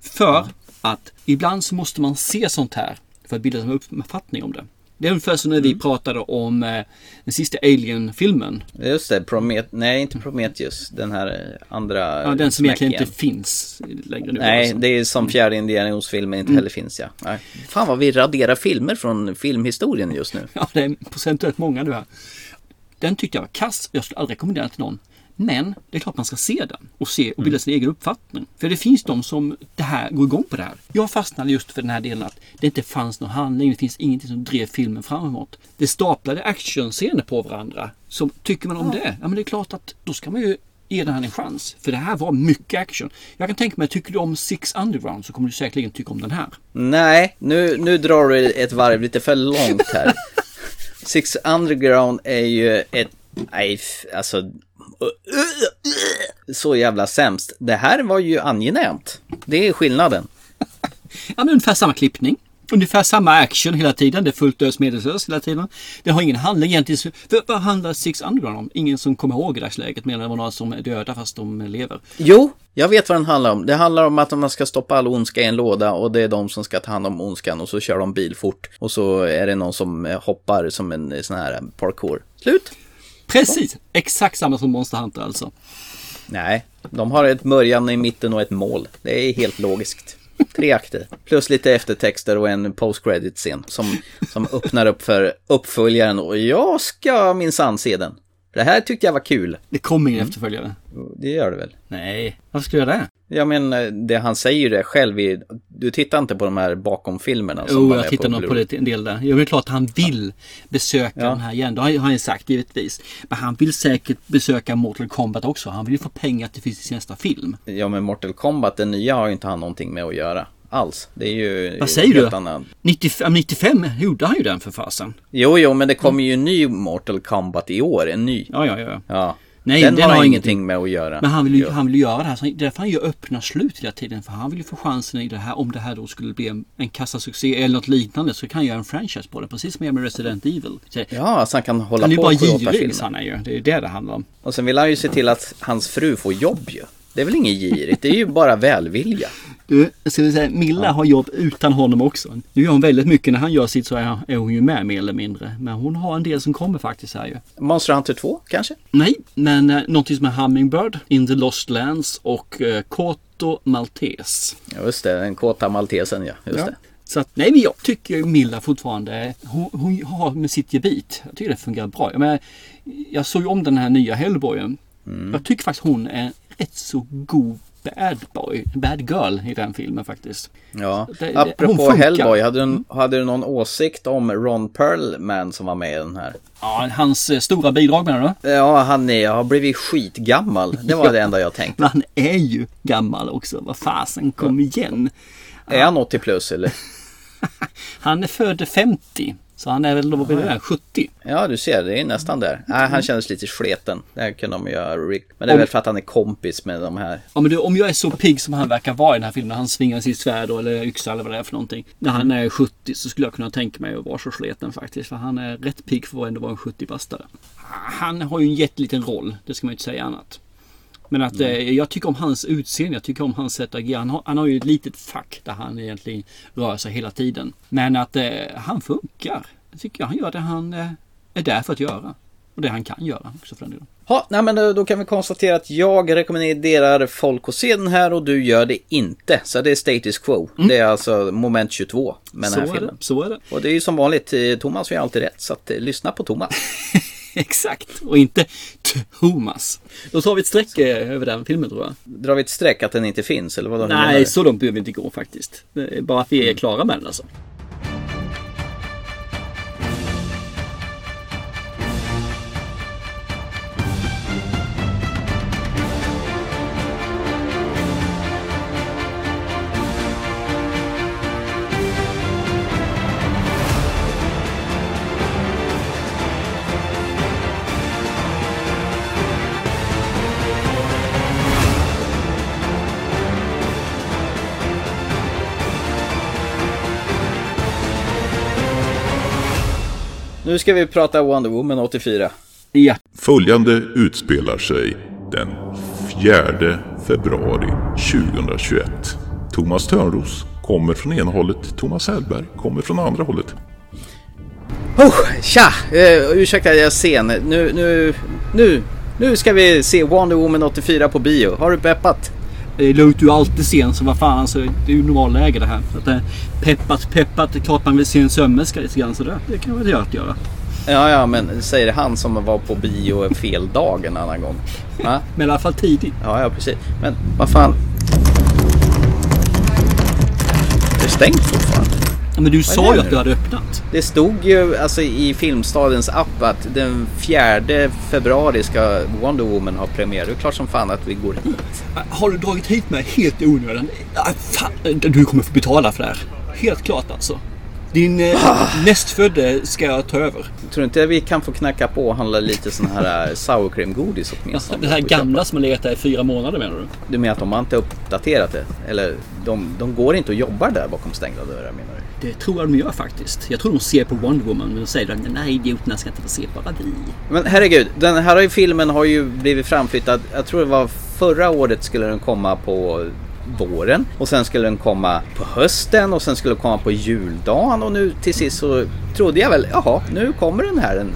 För att ibland så måste man se sånt här för att bilda sig en uppfattning om det. Det är ungefär som när vi pratade om eh, den sista Alien-filmen. Just det, Promet nej inte Prometheus. Den här eh, andra. Ja, den som egentligen inte finns längre nu. Nej, alltså. det är som fjärde Indiana Jones-filmen inte Mm. heller finns ja. Nej. Fan vad vi raderar filmer från filmhistorien just nu. (laughs) Ja, det är procentuellt många nu här. Den tyckte jag var kass. Jag skulle aldrig rekommendera den till någon. Men det är klart man ska se den och se och bilda sin egen uppfattning. För det finns de som det här går igång på det här. Jag fastnade just för den här delen att det inte fanns någon handling. Det finns ingenting som drev filmen framåt. Det staplade actionscener på varandra. Så tycker man om det, ja men det är klart att då ska man ju ge den här en chans. För det här var mycket action. Jag kan tänka mig, tycker du om Six Underground så kommer du säkerligen tycka om den här. Nej, nu, nu drar du ett varv lite för långt här. (laughs) Six Underground är ju ett, nej, alltså, så jävla sämst. Det här var ju angenämt. Det är skillnaden. Ja, men ungefär samma klippning. Ungefär samma action hela tiden. Det är fullt ös medvetslös hela tiden. Det har ingen handling egentligen. För vad handlar Six Underground om? Ingen som kommer ihåg i dagsläget. Medan det var några som är döda fast de lever. Jo, jag vet vad den handlar om. Det handlar om att man ska stoppa all ondska i en låda och det är de som ska ta hand om ondskan och så kör de bil fort. Och så är det någon som hoppar som en sån här parkour. Slut! Precis! Exakt samma som Monster Hunter alltså. Nej, de har ett början i mitten och ett mål. Det är helt logiskt. Tre akter. Plus lite eftertexter och en post-credit-scen som, som öppnar upp för uppföljaren och jag ska minsann se den. Det här tyckte jag var kul. Det kommer ingen efterföljare. Det gör det väl? Nej, varför skulle jag det? Ja men eh, det han säger det själv i, du tittar inte på de här bakom-filmerna Jo, var jag tittar nog på det en del där. Jo, det är klart att han vill besöka Ja. den här igen. Det har han ju sagt givetvis. Men han vill säkert besöka Mortal Kombat också. Han vill ju få pengar till sin nästa film. Ja men Mortal Kombat, den nya har ju inte han någonting med att göra. Alls. Det är ju Vad säger du? Annan. 95, 95 gjorde han ju den för fasen. Jo, jo, men det kommer ju en ny Mortal Kombat i år. En ny. Ja, ja, ja. Ja. Nej, den, den har har ingenting med att göra. Men han vill ju, han vill ju göra det här. Så därför han gör öppna slut hela tiden. För han vill ju få chansen i det här. Om det här då skulle bli en, en kassasuccé eller något liknande. Så kan han göra en franchise på det. Precis som gör med Resident Evil. Så, Ja, så han kan hålla han är ju på bara girig. han är ju. Det är det det handlar om. Och sen vill han ju se till att hans fru får jobb ju. Det är väl inget girigt, det är ju bara välvilja. Du, jag skulle säga, Milla har jobb utan honom också. Nu gör hon väldigt mycket. När han gör sitt så är, hon ju med mer eller mindre. Men hon har en del som kommer faktiskt här ju. Monster Hunter 2 kanske? Nej, men eh, någonting som är Hummingbird, In the Lost Lands och eh, Koto Maltese. Ja, just det, den kåta maltesen ja. Just Ja. det. Så att, nej men jag tycker Milla fortfarande, hon, hon har med sitt gebit. Jag tycker det fungerar bra. Jag, menar, jag såg ju om den här nya Hellboyen. Jag tycker faktiskt hon är rätt så god bad boy, bad girl i den filmen faktiskt. Ja, Det- apropå. Hellboy, hade du, hade du någon åsikt om Ron Perlman som var med i den här? Ja, hans eh, stora bidrag menar du? Ja, han är, har blivit skitgammal. Det var det enda jag tänkte. Men (laughs) han är ju gammal också. Vad fasen, kom igen. Är han 80 plus eller? (laughs) Han är född 50. Så han är väl då, där, 70. Ja, du ser, det är nästan där. Nej, han kändes lite sleten. Det här kunde de göra. Men det är väl för att han är kompis med de här. Ja men du, om jag är så pigg som han verkar vara i den här filmen, när han svingar sitt svärd eller yxa eller vad det är för någonting. När han är 70 så skulle jag kunna tänka mig att vara så sleten faktiskt. För han är rätt pigg för att ändå vara en 70-bastare. Han har ju en jätteliten roll, det ska man ju inte säga annat. Men att eh, jag tycker om hans utseende, jag tycker om hans sätt att agera. Han har, han har ju ett litet fack där han egentligen rör sig hela tiden. Men att eh, han funkar. Jag tycker han gör det han eh, är där för att göra. Och det han kan göra också för den delen. Ja, nej men då, då kan vi konstatera att jag rekommenderar folk att se den här och du gör det inte. Så det är status quo. Det är alltså moment 22 med Så den här är det, filmen. så är det. Och det är ju som vanligt, eh, Thomas har ju alltid rätt. Så att, eh, lyssna på Thomas. (laughs) (laughs) Exakt, och inte Thomas. Då tar vi ett streck eh, över den filmen tror jag. Drar vi ett streck att den inte finns eller vad hur menar Nej, så långt behöver vi inte gå faktiskt. Bara att vi är klara med den alltså. Nu ska vi prata Wonder Woman 84. Ja. Följande utspelar sig den 4 februari 2021. Thomas Törnros kommer från ena hållet, Thomas Hellberg kommer från andra hållet. Oh, tja! Uh, ursäkta jag är sen. Nu, nu, nu, nu ska vi se Wonder Woman 84 på bio. Har du peppat? Det är lugnt, du är alltid sen så vad fan så det är ju normalläge det här. Så att, det är peppat, peppat, det är klart man vill se en sömmerska lite grann sådär. Det kan man väl göra. göra. Ja, ja, men säger han som var på bio fel dag en annan gång. Va? (laughs) Men i alla fall tidigt. Ja, ja, precis. Men vad fan. Det är stängt fortfarande. Men du Vad sa ju att du hade öppnat. Det stod ju alltså i Filmstadens app att den 4 februari ska Wonder Woman ha premiär. Det är klart som fan att vi går hit. Har du dragit hit mig helt i onödan? Fan, du kommer få betala för det här. Helt klart alltså. Din eh, nästfödde ska jag ta över. Tror du inte vi kan få knacka på och handla lite sån här äh, sour cream godis åtminstone? (laughs) det här gamla som har legat där i fyra månader menar du? Du menar att de har inte uppdaterat det? Eller de, de går inte och jobbar där bakom stängda dörrar menar du? Det tror jag de gör faktiskt. Jag tror de ser på Wonder Woman men de säger att nej idioterna ska inte få se bara vi. Men herregud, den här filmen har ju blivit framflyttad. Jag tror det var förra året skulle den komma på våren och sen skulle den komma på hösten och sen skulle den komma på juldagen och nu till sist så trodde jag väl, jaha, nu kommer den här den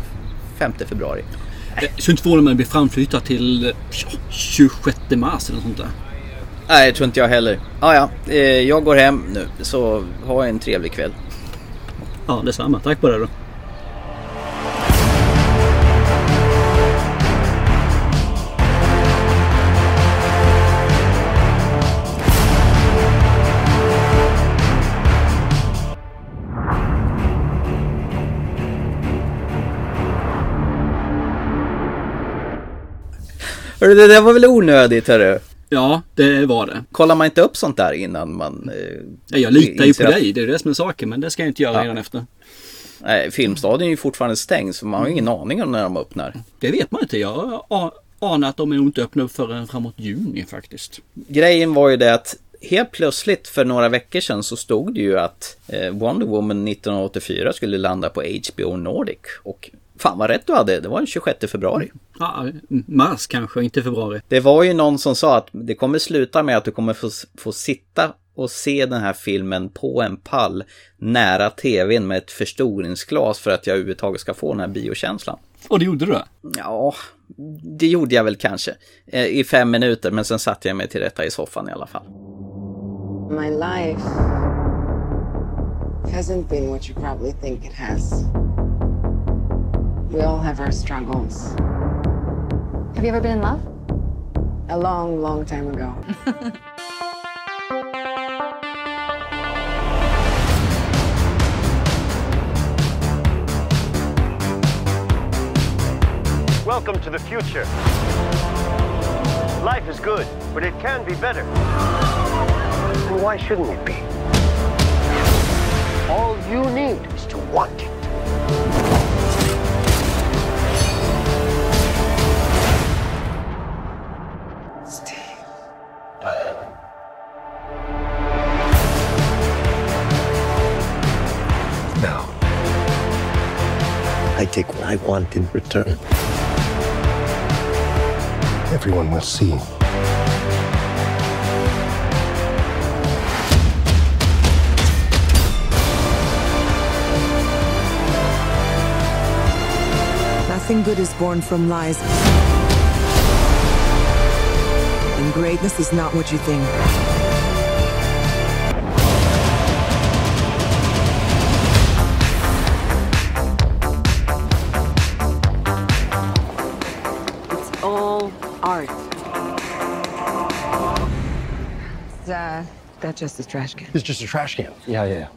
5 februari. Jag skulle inte förvåna mig om det blir framflyttat till ja, 26 mars eller sånt där. Nej, det tror inte jag heller. Ah, ja, eh, jag går hem nu så ha en trevlig kväll. Ja, detsamma. Tack på det då. Hörru, det där var väl onödigt hörru? Ja, det var det. Kollar man inte upp sånt där innan man... Eh, Ja, jag litar ju på att- dig. Det är det som är saken. Men det ska jag inte göra Ja. redan efter. Nej, Filmstaden är ju fortfarande stängd så man har ju ingen aning om när de öppnar. Det vet man inte. Jag anar att de inte öppna upp förrän framåt juni faktiskt. Grejen var ju det att helt plötsligt för några veckor sedan så stod det ju att eh, Wonder Woman 1984 skulle landa på HBO Nordic. Och fan vad rätt du hade, det var den 26 februari. Ja, mars kanske, inte februari. Det var ju någon som sa att det kommer sluta med att du kommer få, få sitta och se den här filmen på en pall nära tvn med ett förstoringsglas för att jag överhuvudtaget ska få den här biokänslan. Och det gjorde du? Ja, det gjorde jag väl kanske. Eh, I fem minuter, men sen satte jag mig till rätta i soffan i alla fall. My life hasn't been what you probably think it has. We all have our struggles. Have you ever been in love? A long, long time ago. (laughs) Welcome to the future. Life is good, but it can be better. And why shouldn't it be? All you need is to want it. I take what I want in return. Everyone will see. Nothing good is born from lies. And greatness is not what you think. Uh, that just a trash can? It's just a trash can. Yeah, yeah, yeah.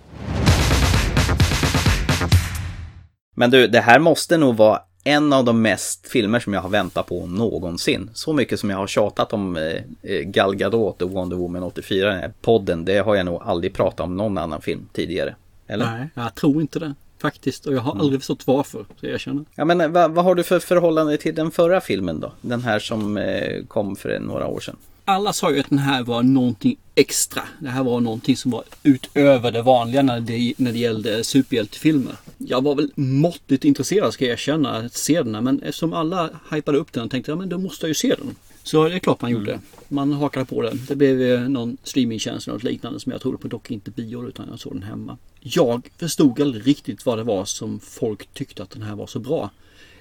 Men du, det här måste nog vara en av de mest filmer som jag har väntat på någonsin. Så mycket som jag har tjatat om eh, Gal Gadot och Wonder Woman 84, den här podden, det har jag nog aldrig pratat om någon annan film tidigare. Eller? Nej, jag tror inte det. Faktiskt. Och jag har aldrig förstått varför, så jag känner. Ja, men eh, vad, vad har du för förhållande till den förra filmen då? Den här som eh, kom för några år sedan. Alla sa ju att den här var någonting extra. Det här var någonting som var utöver det vanliga när det, när det gällde superhjältefilmer. Jag var väl måttligt intresserad ska jag erkänna att se den här, men eftersom alla hypade upp den tänkte jag men då måste jag ju se den. Så det är klart man gjorde. Man hakade på det. Det blev någon streamingtjänst eller något liknande som jag trodde på, dock inte bio utan jag såg den hemma. Jag förstod aldrig riktigt vad det var som folk tyckte att den här var så bra.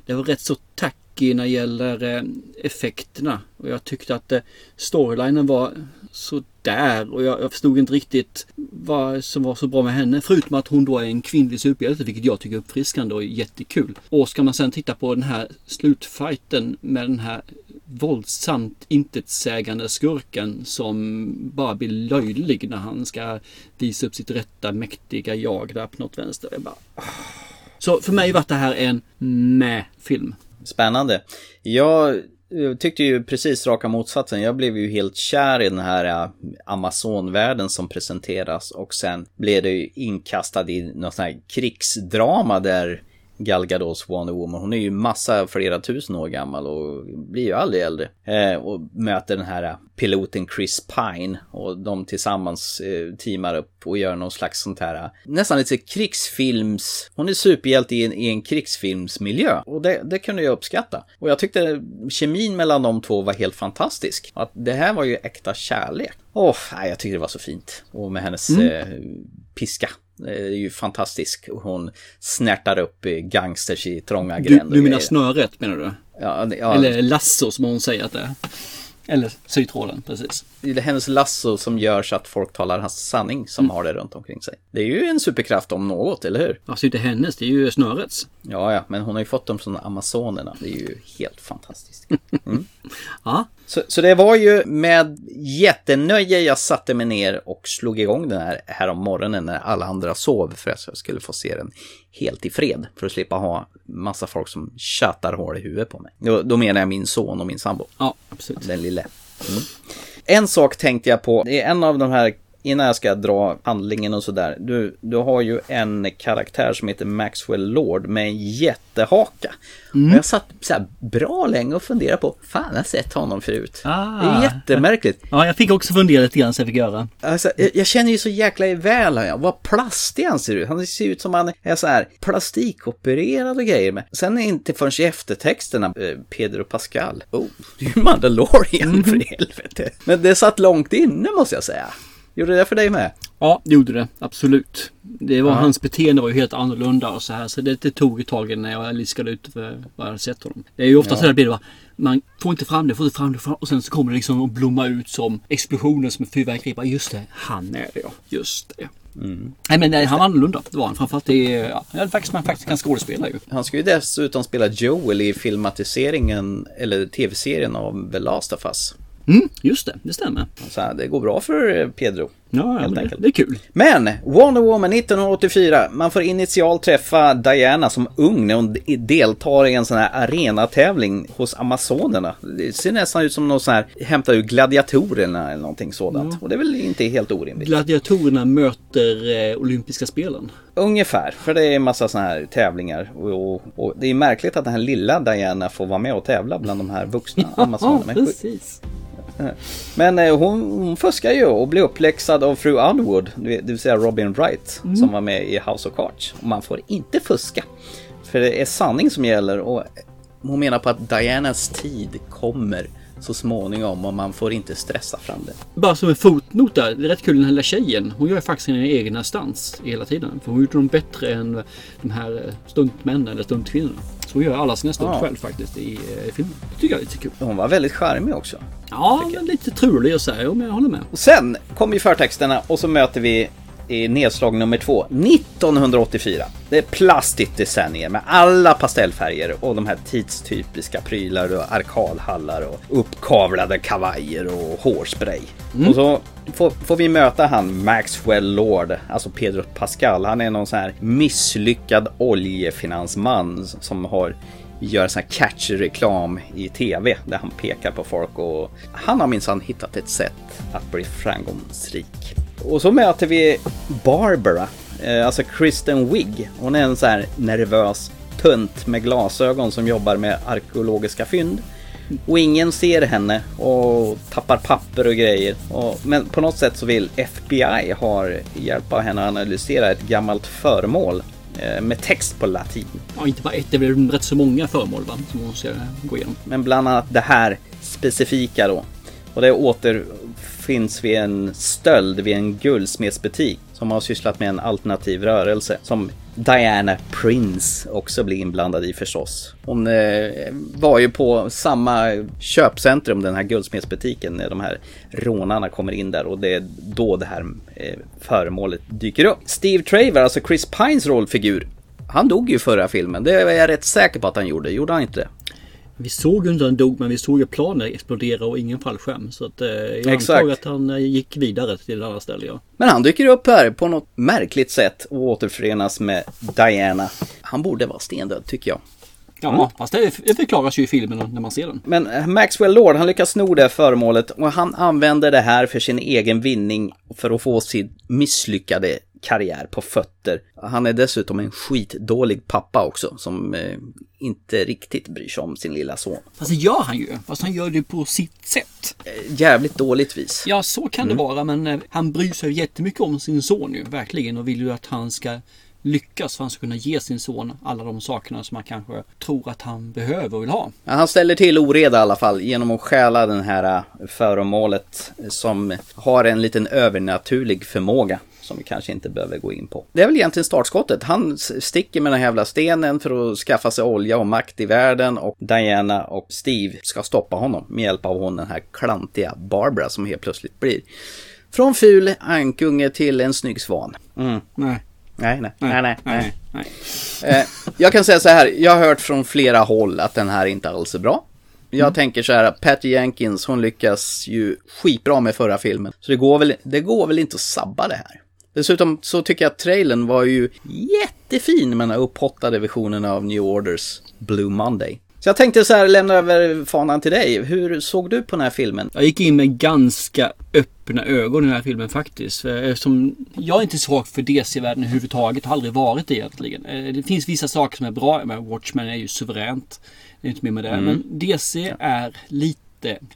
Det var rätt så tacky när det gäller eh, effekterna och jag tyckte att eh, storylinen var så där och jag, jag förstod inte riktigt vad som var så bra med henne. Förutom att hon då är en kvinnlig superhjälte vilket jag tycker är uppfriskande och jättekul. Och ska man sen titta på den här slutfighten med den här våldsamt intetsägande skurken som bara blir löjlig när han ska visa upp sitt rätta mäktiga jag där på något vänster. Jag bara. Ah. Så för mig var det här en med-film. Spännande. Jag eh, tyckte ju precis raka motsatsen. Jag blev ju helt kär i den här eh, Amazonvärlden som presenteras och sen blev det ju inkastad i något sånt här krigsdrama där Gal Gadots Wonder Woman. Hon är ju massa flera tusen år gammal och blir ju aldrig äldre. Eh, och möter den här piloten Chris Pine och de tillsammans eh, teamar upp och gör någon slags sånt här nästan lite krigsfilms... Hon är superhjälte i en, i en krigsfilmsmiljö och det, det kunde jag uppskatta. Och jag tyckte kemin mellan de två var helt fantastisk. Att det här var ju äkta kärlek. Åh, oh, jag tycker det var så fint. Och med hennes mm. eh, piska. Det är ju fantastisk. Hon snärtar upp gangsters i trånga gränder. Du, du menar snöret menar du? Ja, ja. Eller lasso som hon säger att det är. Eller sytråden, precis. Det är hennes lasso som gör så att folk talar hans sanning som mm. har det runt omkring sig. Det är ju en superkraft om något, eller hur? Alltså inte hennes, det är ju snörets. Ja, ja, men hon har ju fått dem från Amazonerna. Det är ju helt fantastiskt. Mm. (laughs) ja. Så, så det var ju med jättenöje jag satte mig ner och slog igång den här, här om morgonen när alla andra sov för att jag skulle få se den helt i fred. För att slippa ha massa folk som tjatar hål i huvudet på mig. Då, då menar jag min son och min sambo. Ja, absolut. Den lille. Mm. En sak tänkte jag på, det är en av de här innan jag ska dra handlingen och sådär. Du, du har ju en karaktär som heter Maxwell Lord med en jättehaka. Mm. Och jag satt så bra länge och funderade på, fan jag har sett honom förut. Ah. Det är jättemärkligt. (laughs) Ja, jag fick också fundera lite grann så jag fick göra. Alltså, jag, jag känner ju så jäkla väl honom. Vad plastig han ser ut. Han ser ut som han är så här plastikopererad och grejer med. Sen är inte förrän i eftertexterna, eh, Pedro Pascal. Oh, det är ju Mandalorian mm. för helvete. Men det satt långt inne måste jag säga. Gjorde det för dig med? Ja, det gjorde det. Absolut. Det var, ja. Hans beteende var ju helt annorlunda och så här. Så det, det tog ett tag innan jag liskade ut vad jag hade sett honom. Det är ju ofta ja. så här blir det va. Man får inte fram det, får inte fram det fram, och sen så kommer det liksom att blomma ut som explosioner som fyrverkeri. Just det, han är det ja. Just det. Nej men nej, han var annorlunda. Det var han. Framförallt i, ja, han faktiskt, man faktiskt kan skådespela ju. Han ska ju dessutom spela Joel i filmatiseringen, eller tv-serien av The Last of Us. Mm, just det, det stämmer. Så här, det går bra för eh, Pedro. Ja, ja helt det, det är kul. Men Wonder Woman 1984, man får initialt träffa Diana som ung när hon deltar i en sån här arenatävling hos Amazonerna. Det ser nästan ut som någon sån här, hämta ur gladiatorerna eller någonting sådant. Och det är väl inte helt orimligt. Gladiatorerna möter eh, olympiska spelen. Ungefär, för det är en massa såna här tävlingar. Och, och, och det är märkligt att den här lilla Diana får vara med och tävla bland de här vuxna (laughs) Amazonerna. Men precis. Men eh, hon, hon fuskar ju och blir uppläxad av fru Underwood, det vill säga Robin Wright, Mm. som var med i House of Cards. Och man får inte fuska. För det är sanning som gäller och hon menar på att Dianas tid kommer så småningom och man får inte stressa fram det. Bara som en fotnot där. Det är rätt kul den här lilla tjejen. Hon gör faktiskt sina egna stans hela tiden. För hon gjorde dem bättre än de här eh, stuntmännen eller stuntkvinnorna. Så gör alla sina stunt Ja. själv faktiskt i eh, filmen. Det tycker jag är lite kul. Hon var väldigt charmig också. Ja, men lite trulig och så men jag håller med. Och sen kommer ju förtexterna och så möter vi i nedslag nummer två, 1984. Det är plastigt decennier med alla pastellfärger och de här tidstypiska prylar och arkadhallar och uppkavlade kavajer och hårspray. Och så får, får vi möta han Maxwell Lord, alltså Pedro Pascal. Han är någon sån här misslyckad oljefinansman som har gör sån här catchy reklam i tv där han pekar på folk och han har minsann hittat ett sätt att bli framgångsrik. Och så möter vi Barbara, eh, alltså Kristen Wiig. Hon är en så här nervös tunt med glasögon som jobbar med arkeologiska fynd. Och ingen ser henne och tappar papper och grejer. Och, men på något sätt så vill FBI ha hjälp av henne att analysera ett gammalt föremål eh, med text på latin. Ja, inte bara ett. Det väl rätt så många föremål va? Som hon ska gå igenom. Men bland annat det här specifika då. Och det finns vid en stöld vid en guldsmedsbutik som har sysslat med en alternativ rörelse som Diana Prince också blir inblandad i förstås. Hon eh, var ju på samma köpcentrum, den här guldsmedsbutiken, när de här rånarna kommer in där och det är då det här eh, föremålet dyker upp. Steve Traver, alltså Chris Pines rollfigur, han dog ju i förra filmen. Det är jag rätt säker på att han gjorde. Gjorde han inte det? Vi såg ju inte att han dog men vi såg ju planen explodera och ingen fallskärm. Så att, eh, jag Exakt. antar att han eh, gick vidare till ett annat ställe. Ja. Men han dyker upp här på något märkligt sätt och återförenas med Diana. Han borde vara stendöd tycker jag. Ja, Mm. fast det, förklaras ju i filmen när man ser den. Men Maxwell Lord, han lyckas sno det här föremålet och han använder det här för sin egen vinning för att få sin misslyckade karriär på fötter. Han är dessutom en skitdålig pappa också som eh, inte riktigt bryr sig om sin lilla son. Fast det gör han ju. Fast han gör det på sitt sätt. Eh, Jävligt dåligt vis. Ja, så kan Mm. det vara. Men eh, han bryr sig jättemycket om sin son ju. Verkligen. Och vill ju att han ska lyckas. För han ska kunna ge sin son alla de sakerna som han kanske tror att han behöver och vill ha. Ja, Han ställer till oreda i alla fall genom att stjäla den här äh, föremålet som har en liten övernaturlig förmåga som vi kanske inte behöver gå in på. Det är väl egentligen startskottet. Han sticker med den här jävla stenen för att skaffa sig olja och makt i världen och Diana och Steve ska stoppa honom med hjälp av hon den här klantiga Barbara som helt plötsligt blir från ful ankunge till en snygg svan. Mm. Nej. Nej, nej, nej, nej. nej. nej. Eh, jag kan säga så här, jag har hört från flera håll att den här inte alls är bra. Jag tänker så här, Patty Jenkins, hon lyckas ju skitbra med förra filmen. Så det går väl, det går väl inte att sabba det här. Dessutom så tycker jag att trailern var ju jättefin med den här upphottade versionen av New Orders Blue Monday. Så jag tänkte så här, lämna över fanan till dig. Hur såg du på den här filmen? Jag gick in med ganska öppna ögon i den här filmen faktiskt. För Eftersom jag är inte svag för DC-världen överhuvudtaget. Har aldrig varit det egentligen. Eh, Det finns vissa saker som är bra. Men Watchmen är ju suveränt. Det är inte mer med det. Mm. Men DC är lite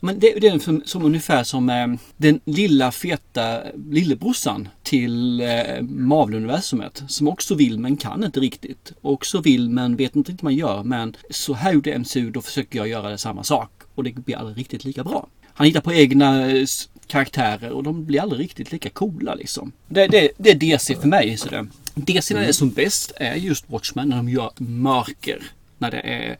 men det, det är som, som ungefär som eh, den lilla feta lillebrorsan till eh, Marvel-universumet. Som också vill men kan inte riktigt. Också vill men vet inte riktigt vad man gör. Men så här gjorde MCU, då försöker jag göra samma sak. Och det blir aldrig riktigt lika bra. Han hittar på egna eh, karaktärer och de blir aldrig riktigt lika coola liksom. Det, det, det är DC för mig. Så det. DC när det är som bäst är just Watchmen när de gör mörker. När det är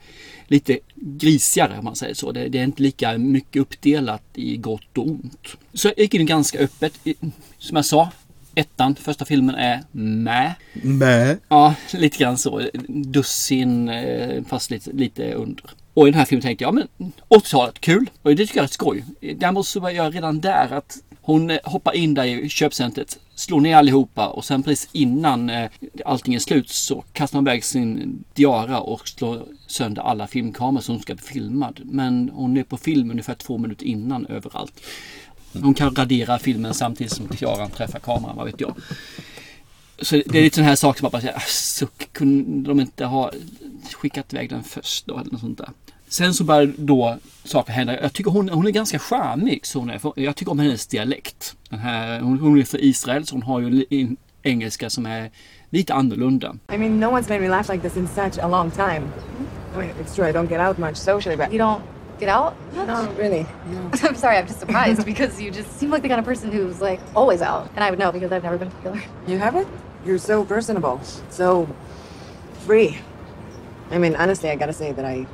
lite grisigare om man säger så. Det, det är inte lika mycket uppdelat i gott och ont. Så jag gick in ganska öppet. Som jag sa, Ettan, första filmen är med. Med? Ja, lite grann så. Dussin eh, fast lite, lite under. Och i den här filmen tänkte jag, men 80-talet, kul. Och det tycker jag är skoj. Däremot så var jag redan där att hon eh, hoppar in där i köpcentret, slår ner allihopa och sen precis innan eh, allting är slut så kastar hon iväg sin diara och slår sönder alla filmkameror som ska bli filmad. Men hon är på film ungefär två minuter innan överallt. Hon kan radera filmen samtidigt som tiaran träffar kameran, vad vet jag. Så det är lite sån här sak som man bara säger, ah, så kunde de inte ha skickat iväg den först då eller något sånt där. Sen så börjar då saker hända. Jag tycker hon, hon är ganska charmig. Så hon är. Jag tycker om hennes dialekt. Den här, hon, hon är för Israel så hon har ju en engelska som är lite annorlunda. I mean, no one's made me laugh like this in such a long time. I mean, it's true, I don't get out much socially, but... You don't get out? No, really. (laughs) I'm sorry, I'm just surprised because you just seem like the kind of person who's like always out. And I would know because I've never been popular. You haven't? You're so personable, so free. I mean, honestly, I gotta say that I,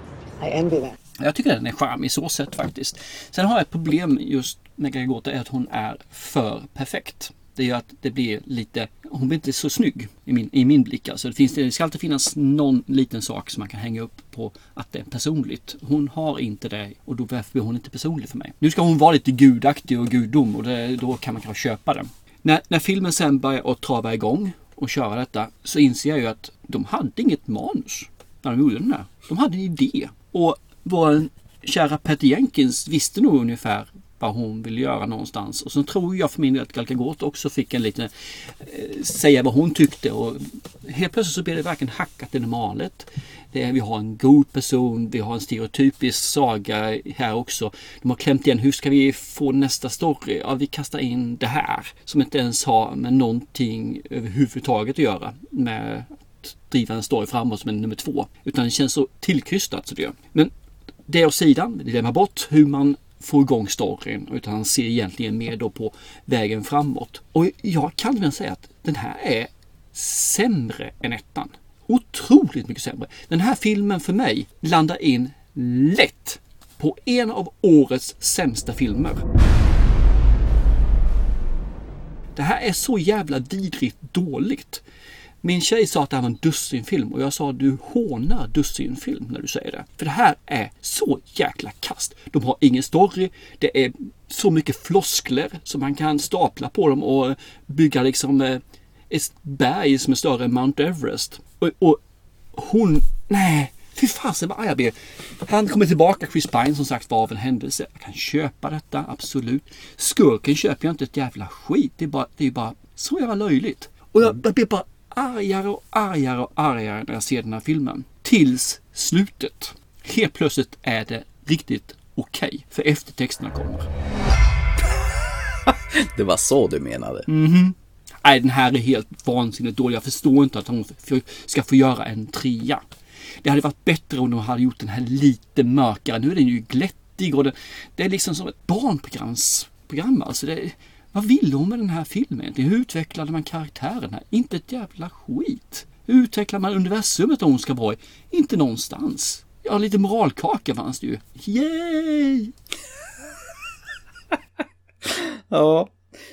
i envy that. Jag tycker den är charmig så sätt faktiskt. Sen har jag ett problem just med Gregota är att hon är för perfekt. Det gör att det blir lite, hon blir inte så snygg i min, i min blick. Alltså det, finns, det ska alltid finnas någon liten sak som man kan hänga upp på att det är personligt. Hon har inte det och då blir hon inte personlig för mig. Nu ska hon vara lite gudaktig och gudom och det, då kan man kanske köpa det. När, när filmen sen börjar att trava igång och köra detta så inser jag ju att de hade inget manus när de gjorde den här. De hade en idé. Och vår kära Patty Jenkins visste nog ungefär vad hon ville göra någonstans. Och så tror jag för min del att Gal Gadot också fick en liten eh, säga vad hon tyckte. Och helt plötsligt så blev det verkligen hackat i normalet. Det är, vi har en god person, vi har en stereotypisk saga här också. De har klämt igen, hur ska vi få nästa story? Ja, vi kastar in det här som inte ens har med någonting överhuvudtaget att göra med att driva en story framåt som en nummer två. Utan det känns så tillkrystat så det gör. Men det åt sidan, det lämnar bort hur man får igång storyn utan han ser egentligen mer då på vägen framåt. Och jag kan väl säga att den här är sämre än ettan. Otroligt mycket sämre. Den här filmen för mig landar in lätt på en av årets sämsta filmer. Det här är så jävla vidrigt dåligt. Min tjej sa att det här var en dussinfilm och jag sa du hånar dussinfilm när du säger det. För det här är så jäkla kast. De har ingen story. Det är så mycket floskler som man kan stapla på dem och bygga liksom eh, ett berg som är större än Mount Everest. Och, och hon, nej, fy fasen vad arg jag blev. Han kommer tillbaka, Chris Pine som sagt var av en händelse. Jag kan köpa detta, absolut. Skurken köper jag inte ett jävla skit. Det är bara, det är bara så jävla löjligt. Och jag, jag blir bara argare och argare och argare när jag ser den här filmen. Tills slutet. Helt plötsligt är det riktigt okej. Okay, för eftertexterna kommer. (laughs) det var så du menade? Mhm. Nej, den här är helt vansinnigt dålig. Jag förstår inte att hon ska få göra en trea. Det hade varit bättre om de hade gjort den här lite mörkare. Nu är den ju glättig och det, det är liksom som ett barnprogramsprogram. Alltså det, vad ville hon med den här filmen? Hur utvecklade man karaktärerna? Inte ett jävla skit. Hur utvecklar man universumet om hon ska vara Inte någonstans. Ja, lite moralkaka fanns det ju. Yay! (laughs) ja,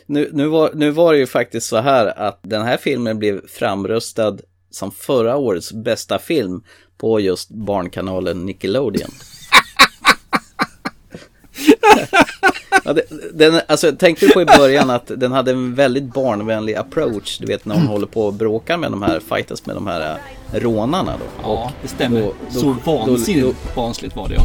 nu, nu, var, nu var det ju faktiskt så här att den här filmen blev framröstad som förra årets bästa film på just barnkanalen Nickelodeon. (laughs) ja, den, alltså, tänkte du på i början att den hade en väldigt barnvänlig approach. Du vet när hon håller på och bråkar med de här, fightas med de här äh, rånarna då. Ja, det stämmer. Då, då, så vansinnigt barnsligt var det ja.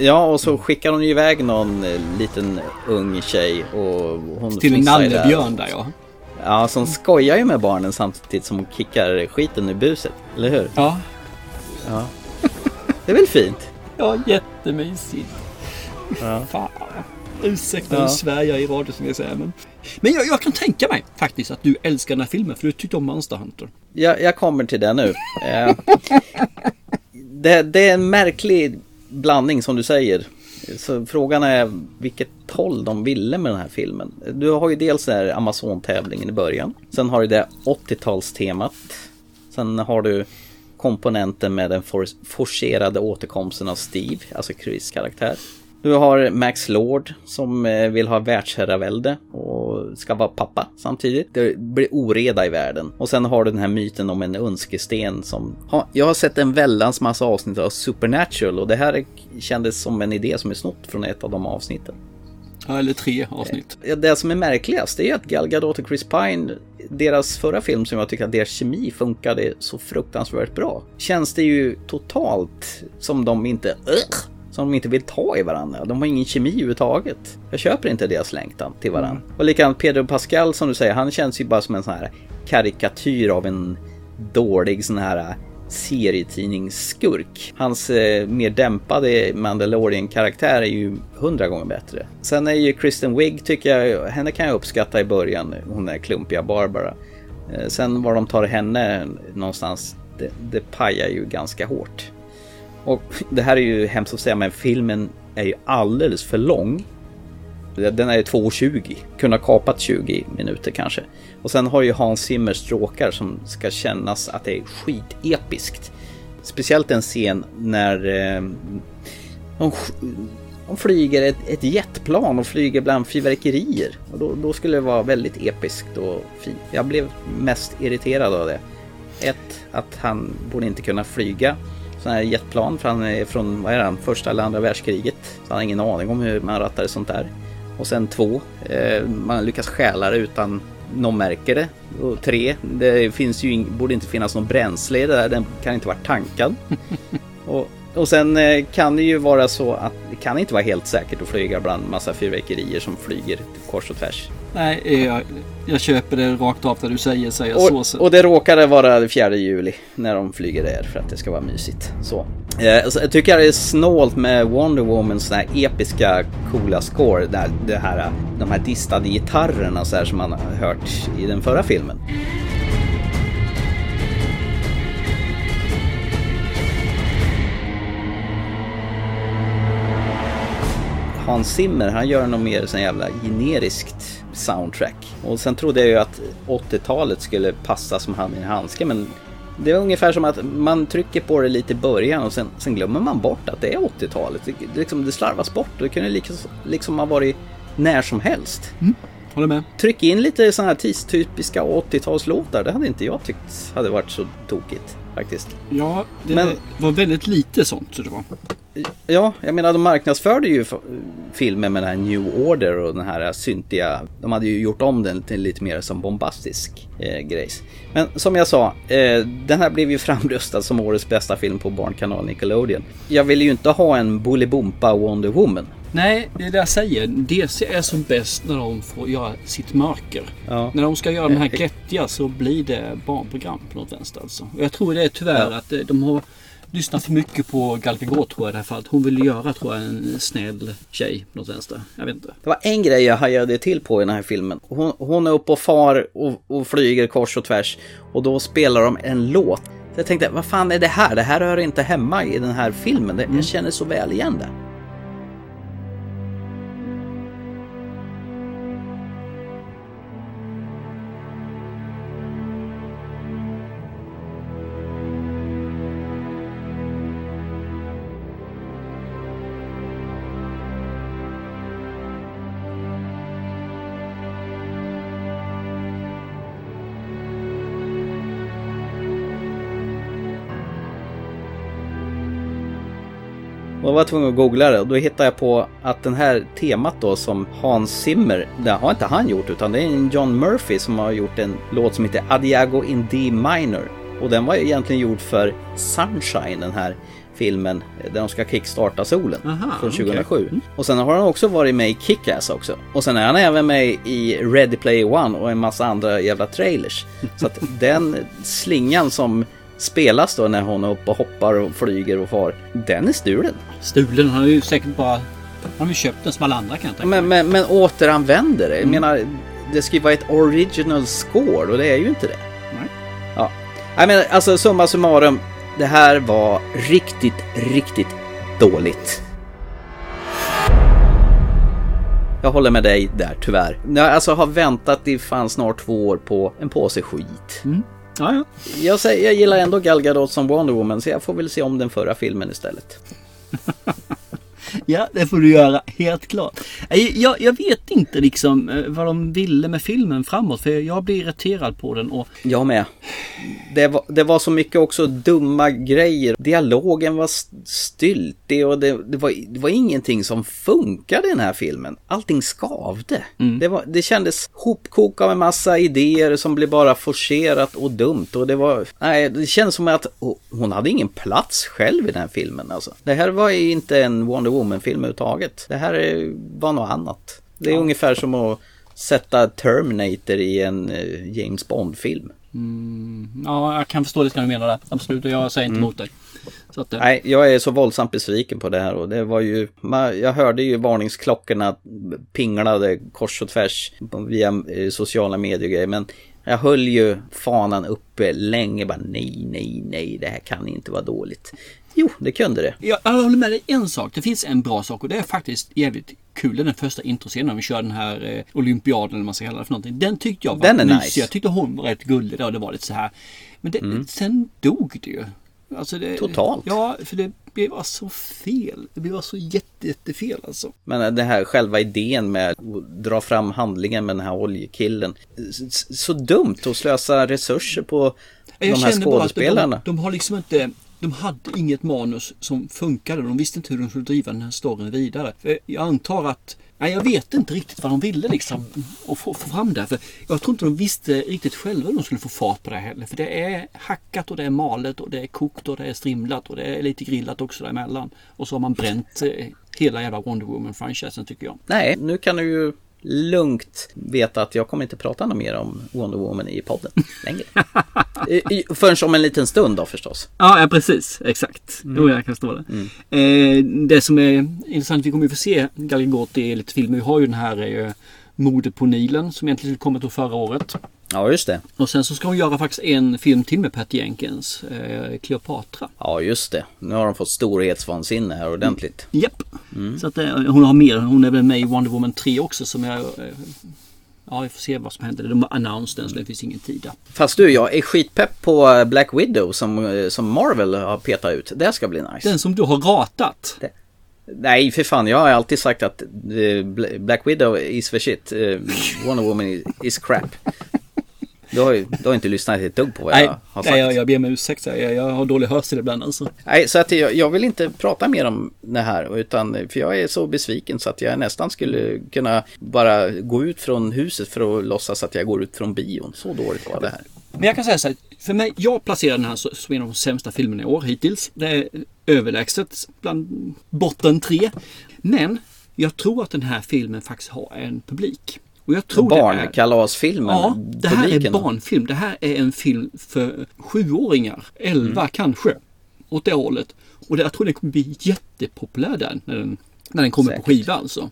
Ja, och så skickar hon ju iväg någon eh, liten ung tjej och hon Till nallebjörn där ja. Ja, som skojar ju med barnen samtidigt som hon kickar skiten ur buset, eller hur? Ja. Ja. Det är väl fint? Ja, jättemysigt. Ja. Fan. Ursäkta ja. nu svär jag i radio som jag säger. Men, men jag, jag, kan tänka mig faktiskt att du älskar den här filmen för du tyckte om Monster Hunter. Ja, jag kommer till det nu. Eh, (laughs) det, det är en märklig blandning som du säger. Så frågan är vilket håll de ville med den här filmen. Du har ju dels den Amazon-tävlingen i början. Sen har du det 80-talstemat. Sen har du komponenten med den for forcerade återkomsten av Steve, alltså Chris karaktär. Du har Max Lord som eh, vill ha världsherravälde och ska vara pappa samtidigt. Det blir oreda i världen. Och sen har du den här myten om en önskesten som... Ja, jag har sett en väldans massa avsnitt av Supernatural och det här kändes som en idé som är snott från ett av de avsnitten. Ja, eller tre avsnitt. Ja, Det som är märkligast är att Gal Gadot och Chris Pine, deras förra film som jag tycker att deras kemi funkade så fruktansvärt bra. Känns det ju totalt som de inte... Som de inte vill ta i varandra. De har ingen kemi överhuvudtaget. Jag köper inte deras längtan till varandra. Och likadant Pedro Pascal som du säger, han känns ju bara som en sån här karikatyr av en dålig sån här serietidningsskurk. Hans eh, mer dämpade Mandalorian-karaktär är ju hundra gånger bättre. Sen är ju Kristen Wiig tycker jag, henne kan jag uppskatta i början, hon är klumpiga Barbara. Eh, sen var de tar henne någonstans, det, det pajar ju ganska hårt. Och det här är ju hemskt att säga, men filmen är ju alldeles för lång. Den är ju 2.20, kunde ha kapat 20 minuter kanske. Och sen har ju Hans Zimmer stråkar som ska kännas att det är skitepiskt. Speciellt en scen när eh, de, de flyger ett, ett jetplan och flyger bland fyrverkerier. Och då, då skulle det vara väldigt episkt och fint. Jag blev mest irriterad av det. Ett, att han borde inte kunna flyga sådana här jetplan för han är från, vad är han, första eller andra världskriget. Så han har ingen aning om hur man rattar sånt där. Och sen två, eh, man lyckas stjäla det utan någon märker det. Och tre, det finns ju, borde inte finnas någon bränsle i det där, den kan inte vara tankad. (laughs) och, och sen eh, kan det ju vara så att det kan inte vara helt säkert att flyga bland massa fyrverkerier som flyger kors och tvärs. Nej, jag, jag köper det rakt av där du säger, säger Och, såsen. och det råkade vara det 4 juli när de flyger där för att det ska vara mysigt. Så. Eh, så jag tycker det är snålt med Wonder Womans här episka coola score. Där, det här, de här distade gitarrerna så här som man har hört i den förra filmen. Hans Zimmer, han gör nog mer sån jävla generiskt soundtrack. Och sen trodde jag ju att 80-talet skulle passa som hand i handske, men det är ungefär som att man trycker på det lite i början och sen, sen glömmer man bort att det är 80-talet. Det, liksom, det slarvas bort och det kunde liksom, liksom ha varit när som helst. Mm. Håller med. Tryck in lite sådana här tidstypiska 80-talslåtar, det hade inte jag tyckt hade varit så tokigt faktiskt. Ja, det Men- var väldigt lite sånt. Så det var. Ja, jag menar de marknadsförde ju filmen med den här New Order och den här syntiga. De hade ju gjort om den till lite mer som bombastisk eh, grejs. Men som jag sa, eh, den här blev ju (laughs) framröstad som årets bästa film på barnkanal Nickelodeon. Jag vill ju inte ha en Bolibompa Wonder Woman. Nej, det är det jag säger. DC är som bäst när de får göra sitt mörker. Ja. När de ska göra de här Eh, glättiga så blir det barnprogram på något vänster alltså. Och jag tror det är tyvärr Ja. att eh, de har lyssnat för mycket på Gal Gadot tror jag i det här fallet. Hon vill göra tror jag en snäll tjej på något vänster. Jag vet inte. Det var en grej jag hajade till på i den här filmen. Hon, hon är uppe och far och, och flyger kors och tvärs och då spelar de en låt. Jag tänkte, vad fan är det här? Det här hör inte hemma i den här filmen. Det, Jag känner så väl igen det. Var tvungen att googla det och då hittade jag på att den här temat då som Hans Zimmer, det har inte han gjort utan det är en John Murphy som har gjort en låt som heter Adiago in D minor. Och den var ju egentligen gjord för Sunshine, den här filmen där de ska kickstarta solen Aha, från okej. 2007. Och sen har han också varit med i Kick-Ass också. Och sen är han även med i Ready Player One och en massa andra jävla trailers. Så att den slingan som spelas då när hon är uppe och hoppar och flyger och far, den är stulen. Stulen, han har ju säkert bara... Han har ju köpt den som alla andra kan jag tänka. Men, men, men återanvänder det. Jag menar, det ska ju vara ett original score och det är ju inte det. Nej. Ja. Jag menar, alltså summa summarum. Det här var riktigt, riktigt dåligt. Jag håller med dig där tyvärr. Jag alltså har väntat i fan snart två år på en påse skit. Ja, ja. Jag, säger, jag gillar ändå Gal Gadot som Wonder Woman så jag får väl se om den förra filmen istället. (laughs) Ja, det får du göra. Helt klart. Nej, Jag, jag vet inte liksom eh, vad de ville med filmen framåt. För jag blir irriterad på den. Och Jag med. Det var, det var så mycket också dumma grejer. Dialogen var st- styltig och det, det, var, det var ingenting som funkade i den här filmen. Allting skavde. Det, var, det kändes hopkok av en massa idéer som blev bara forcerat och dumt. Och det var, nej, det kändes som att hon hade ingen plats själv i den här filmen. Alltså. Det här var ju inte en Wonder Woman-film överhuvudtaget. Det här är- var något annat. Det är ungefär som att sätta Terminator i en eh, James Bond-film. mm, ja, jag kan förstå lite vad du menar där. Absolut, och jag säger inte Mm. emot dig. Att, eh, Nej, jag är så våldsamt besviken på det här och det var ju, jag hörde ju varningsklockorna pinglade kors och tvärs via eh, sociala medier och grejer, men jag höll ju fanan uppe länge bara nej, nej, nej, det här kan inte vara dåligt. Jo, det kunde det. Jag, jag håller med dig en sak. Det finns en bra sak och det är faktiskt jävligt kul. Den första introscenen när vi kör den här eh, olympiaden eller vad man ska kalla det för någonting. Den tyckte jag var Den är mysig. nice. Jag tyckte hon var rätt gullig där och det var lite så här. Men det, sen dog det ju. Alltså det, Mm. Totalt. Ja, för det blev bara så fel. Det blev bara så jätte, jättefel alltså. Men det här själva idén med att dra fram handlingen med den här oljekillen. Så dumt att slösa resurser på Jag de här skådespelarna. de, de har liksom inte de hade inget manus som funkade. De visste inte hur de skulle driva den här storyn vidare. För jag antar att Nej, jag vet inte riktigt vad de ville liksom och få, få fram det. För jag tror inte de visste riktigt själva hur de skulle få fart på det här heller. För det är hackat och det är malet och det är kokt och det är strimlat och det är lite grillat också däremellan. Och så har man bränt eh, hela jävla Wonder Woman-franchisen tycker jag. Nej, nu kan du ju lugnt veta att jag kommer inte prata något mer om Wonder Woman i podden längre. (laughs) I- Förrän om en liten stund då förstås. Ja, ja precis. Exakt. Mm. Jo, jag kan förstå det. Eh, det som är intressant, vi kommer ju få se Gal Gadot i lite filmer. Vi har ju den här eh, Mordet på Nilen som egentligen kom ut förra året. Ja, just det. Och sen så ska hon göra faktiskt en film till med Patty Jenkins, eh, Cleopatra. Ja, just det. Nu har de fått storhetsvansinne här ordentligt. Japp. Mm. Så att eh, hon har mer. Hon är väl med i Wonder Woman 3 också som jag... Eh, ja, vi får se vad som händer. De har annonsed den så det finns ingen tid där. Fast du, jag är skitpepp på Black Widow som, eh, som Marvel har petat ut. Det ska bli nice. Den som du har ratat. Nej, för fan. Jag har alltid sagt att eh, Bla- Black Widow is the shit. Eh, Wonder Woman is crap. Du har ju du har inte lyssnat ett dugg på vad jag Nej, har sagt. nej jag, jag ber om ursäkt. Jag, jag har dålig hörsel ibland alltså. Nej, så att jag, jag vill inte prata mer om det här, utan för jag är så besviken så att jag nästan skulle kunna bara gå ut från huset för att låtsas att jag går ut från bion. Så dåligt var det här. Men jag kan säga så här, för mig, jag placerar den här som en av de sämsta filmerna i år hittills. Det är överlägset bland botten tre. Men jag tror att den här filmen faktiskt har en publik. Och jag tror är... Barnkalasfilmen, Ja, det här är publiken då? barnfilm. Det här är en film för sjuåringar. Elva Mm. kanske. Åt det hållet. Och det, jag tror den kommer bli jättepopulär där när den, när den kommer Säkert. på skiva alltså.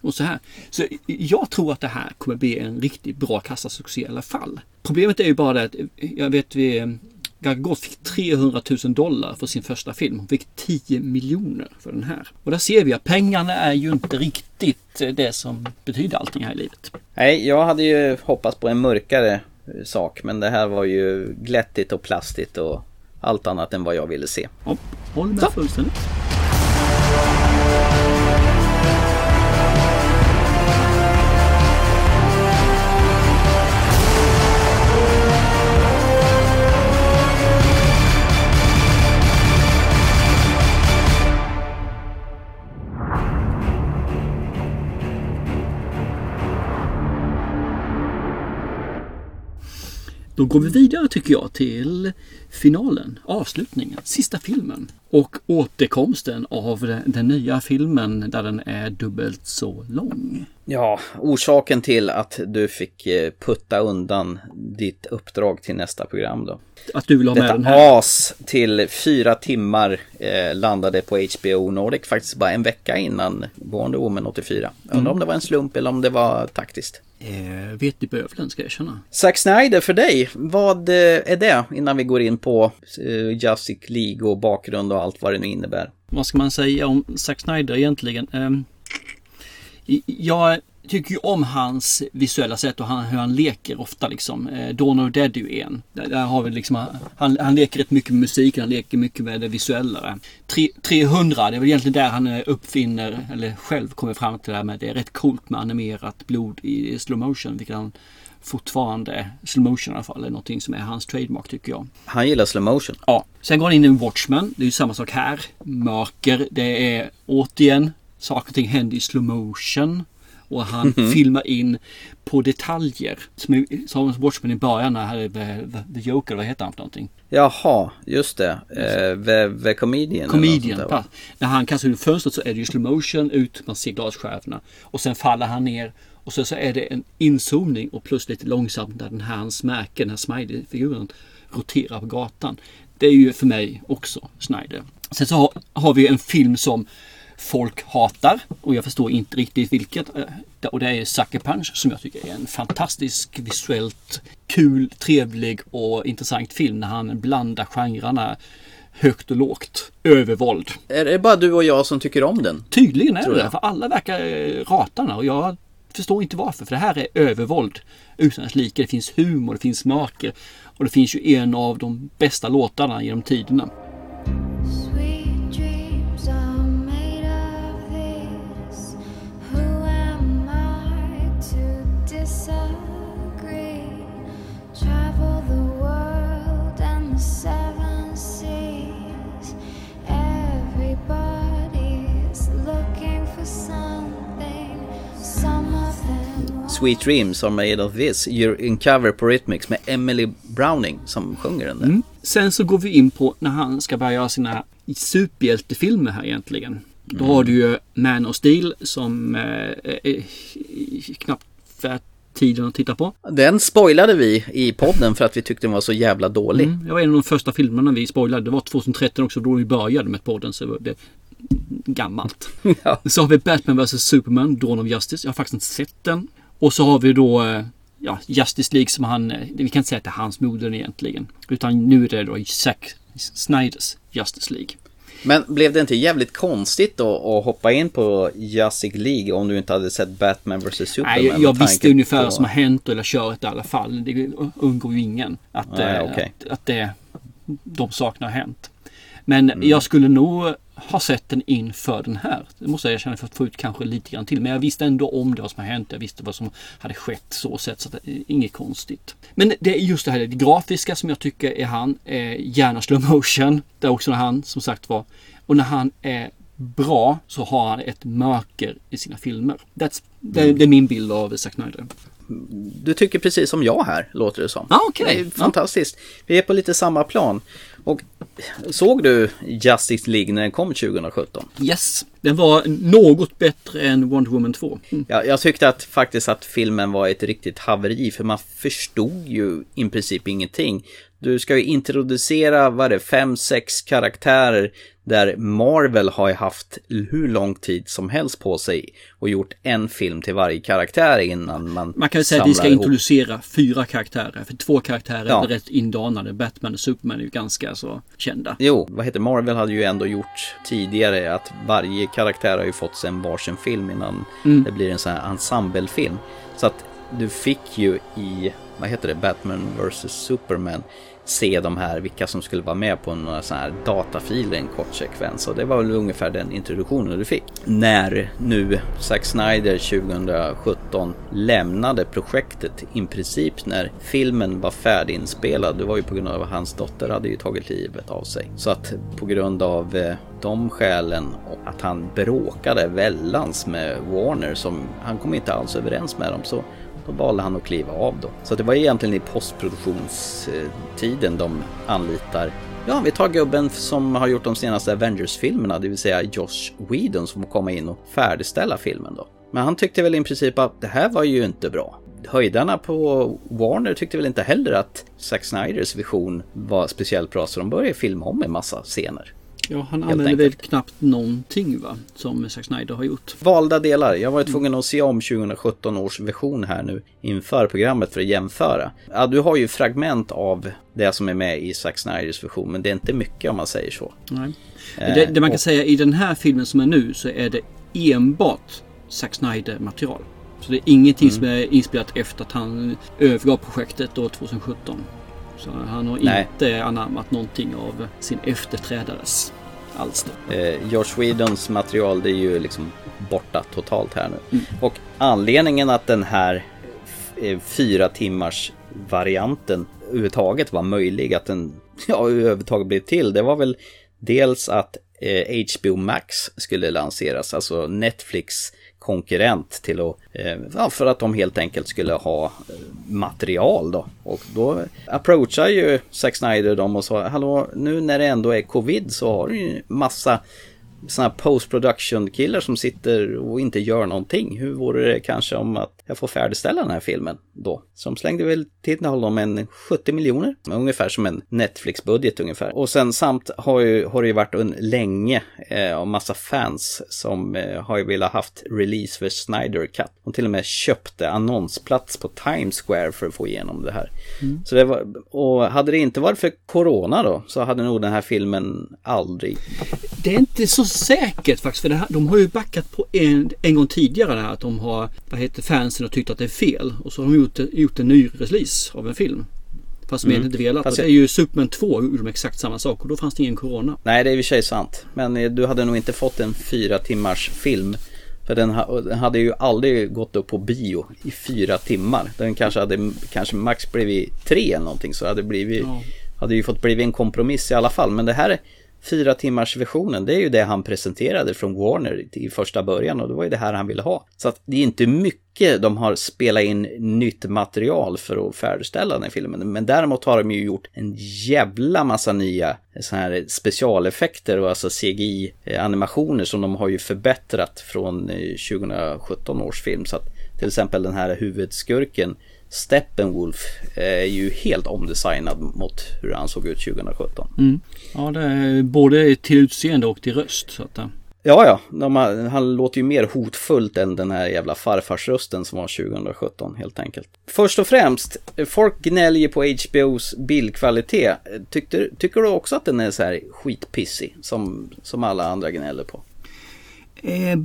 Och så här. Så jag tror att det här kommer bli en riktigt bra kassasuccé i alla fall. Problemet är ju bara det att jag vet vi Gal Gadot fick 300 000 dollar för sin första film. Hon fick 10 miljoner för den här. Och där ser vi att pengarna är ju inte riktigt det som betyder allting här i livet. Nej, jag hade ju hoppats på en mörkare eh, sak, men det här var ju glättigt och plastigt och allt annat än vad jag ville se. Ja, håller med fullständigt. Då går vi vidare tycker jag till finalen, avslutningen, sista filmen. Och återkomsten av den, nya filmen där den är dubbelt så lång. Ja, orsaken till att du fick eh, putta undan ditt uppdrag till nästa program då. Att du vill ha med Detta den här. as till fyra timmar eh, landade på HBO Nordic faktiskt bara en vecka innan Wonder Woman 84. Jag undrar Mm. om det var en slump eller om det var taktiskt. Eh, vet i bövelen ska jag erkänna. Zack Snyder för dig, vad eh, är det innan vi går in på eh, Justice League och bakgrund och allt vad det nu innebär? Vad ska man säga om Zack Snyder egentligen? I- jag tycker ju om hans visuella sätt och han, hur han leker ofta liksom. Eh, Dawn of Dead är ju en. Där, där har vi liksom, han, han leker rätt mycket med musiken, han leker mycket med det visuella. Tre, 300, det är väl egentligen där han eh, uppfinner, eller själv kommer fram till det här med det är rätt coolt med animerat blod i slow motion, vilket han fortfarande, slow motion i alla fall, är någonting som är hans trademark tycker jag. Han gillar slow motion. Ja. Sen går han in i Watchmen. Det är ju samma sak här. Mörker. Det är återigen saker och ting händer i slow motion. Och han Mhm. filmar in på detaljer. Som, som Watchmen i början när The, Joker, vad heter han för någonting? Jaha, just det. Eh, the, the Comedian. Comedian. där. När han kastar ut fönstret så är det ju slow motion ut, man ser glasskärvorna. Och sen faller han ner. Och sen så är det en inzoomning och plus lite långsamt där den här hans märke, den här Smiley-figuren roterar på gatan. Det är ju för mig också Snyder. Sen så har, har vi en film som folk hatar och jag förstår inte riktigt vilket. eh, Och det är Sucker Punch som jag tycker är en fantastisk visuellt kul, trevlig och intressant film när han blandar genrerna högt och lågt. Övervåld. Är det bara du och jag som tycker om den? Tydligen är det det. För alla verkar eh, rata den och jag förstår inte varför. För det här är övervåld utan dess like. Det finns humor, det finns mörker. Och det finns ju en av de bästa låtarna genom tiderna. Sweet Dreams are made of this. You're in cover på Rhythmics med Emily Browning som sjunger den där. Mm. Sen så går vi in på när han ska börja göra sina superhjältefilmer här egentligen. Då har du ju Man of Steel som eh, är knappt värt tiden att titta på. Den spoilade vi i podden för att vi tyckte den var så jävla dålig. Mm, det var en av de första filmerna vi spoilade. Det var 2013 också då vi började med podden. Så det gammalt. (laughs) Så har vi Batman vs Superman, Dawn of Justice. Jag har faktiskt inte sett den. Och så har vi då eh, ja, Justice League som han, eh, vi kan inte säga att det är hans moder egentligen. Utan nu är det då Zack Snyders Justice League. Men blev det inte jävligt konstigt då att hoppa in på Justice League om du inte hade sett Batman vs Superman? Nej, jag, jag visste ungefär på- vad som har hänt eller köret i alla fall. Det undgår ju ingen att, Nej, eh, okej. att, att det, de sakerna har hänt. Men Mm. jag skulle nog ha sett den inför den här. Det måste jag erkänna för att få ut kanske lite grann till. Men jag visste ändå om det vad som har hänt. Jag visste vad som hade skett så sett. Så att det är inget konstigt. Men det är just det här det grafiska som jag tycker är han. Eh, gärna slow motion. Det är också han som sagt var. Och när han är bra så har han ett mörker i sina filmer. That's, det, Mm. det är min bild av Zack Snyder. Du tycker precis som jag här, låter det som. Ja, okej. Det är fantastiskt. Vi är på lite samma plan. Och såg du Justice League när den kom 2017? Yes, den var något bättre än Wonder Woman 2. Mm. Ja, jag tyckte att faktiskt att filmen var ett riktigt haveri för man förstod ju i princip ingenting. Du ska ju introducera, vad är det, fem, sex karaktärer där Marvel har ju haft hur lång tid som helst på sig och gjort en film till varje karaktär innan man Man kan ju säga att vi ska ihop. introducera fyra karaktärer. För två karaktärer Ja. är rätt indanade. Batman och Superman är ju ganska så kända. Jo, vad heter Marvel hade ju ändå gjort tidigare att varje karaktär har ju fått sig en varsin film innan Mm. det blir en sån här ensemblefilm. Så att du fick ju i, vad heter det, Batman vs Superman se de här, vilka som skulle vara med på några sådana här datafiler, i en kort sekvens. Och det var väl ungefär den introduktionen du fick. När nu Zack Snyder 2017 lämnade projektet i princip när filmen var färdiginspelad. Det var ju på grund av att hans dotter hade ju tagit livet av sig. Så att på grund av eh, de skälen och att han bråkade vällans med Warner som han kom inte alls överens med dem så då valde han att kliva av då. Så det var egentligen i postproduktionstiden de anlitar Ja, vi tar gubben som har gjort de senaste Avengers-filmerna, det vill säga Josh Whedon som får komma in och färdigställa filmen då. Men han tyckte väl i princip att det här var ju inte bra. Höjdarna på Warner tyckte väl inte heller att Zack Snyders vision var speciellt bra så de började filma om en massa scener. Ja, han använder väl knappt någonting va? Som Zack Snyder har gjort. Valda delar. Jag var ju tvungen att se om 2017 års version här nu inför programmet för att jämföra. Ja, du har ju fragment av det som är med i Zack Snyders version, men det är inte mycket om man säger så. Nej. Eh, det, det man kan och- säga i den här filmen som är nu så är det enbart Zack Snyder material. Så det är ingenting Mm. som är inspelat efter att han övergav projektet år 2017. Så han har Nej. inte anammat någonting av sin efterträdares alster. Eh, Josh Whedons material det är ju liksom borta totalt här nu. Och anledningen att den här eh, fyra timmars varianten överhuvudtaget var möjlig, att den ja, överhuvudtaget blev till, det var väl dels att eh, HBO Max skulle lanseras, alltså Netflix konkurrent till att, eh, ja, för att de helt enkelt skulle ha eh, material då. Och då approachar ju Zack Snyder dem och sa, hallå, nu när det ändå är covid så har du ju massa sådana post production killar som sitter och inte gör någonting. Hur vore det kanske om att jag får färdigställa den här filmen då? Som slängde väl till honom en 70 miljoner, ungefär som en Netflix-budget ungefär. Och sen samt har, ju, har det ju varit en länge eh, och massa fans som eh, har ju velat haft release för Snyder Cut. De till och med köpte annonsplats på Times Square för att få igenom det här. Mm. Så det var, och hade det inte varit för Corona då så hade nog den här filmen aldrig Det är inte så säkert faktiskt. För här, de har ju backat på en, en gång tidigare här att de har, vad heter fansen och tyckt att det är fel. Och så har de gjort, gjort en ny release av en film. Fast Mm. inte velat. Fast och det jag- är ju Superman 2 gjorde de exakt samma sak och då fanns det ingen corona. Nej, det är i och för sig sant. Men eh, du hade nog inte fått en fyra timmars film. För den, ha, den hade ju aldrig gått upp på bio i fyra timmar. Den kanske hade kanske max blivit tre eller någonting. Så hade det blivit, Ja. hade ju fått blivit en kompromiss i alla fall. Men det här är fyra timmars versionen. Det är ju det han presenterade från Warner i första början. Och det var ju det här han ville ha. Så att det är inte mycket de har spelat in nytt material för att färdigställa den här filmen. Men däremot har de ju gjort en jävla massa nya så här specialeffekter och alltså CGI-animationer som de har ju förbättrat från eh, 2017 års film. Så att till exempel den här huvudskurken Steppenwolf är ju helt omdesignad mot hur han såg ut 2017. Mm. Ja, det är både till utseende och till röst. Så att, eh, Ja, ja, de han låter ju mer hotfullt än den här jävla farfarsrösten som var 2017 helt enkelt. Först och främst, folk gnäller på HBOs bildkvalitet. Tyckte, tycker du också att den är så här skitpissig som, som alla andra gnäller på? Eh,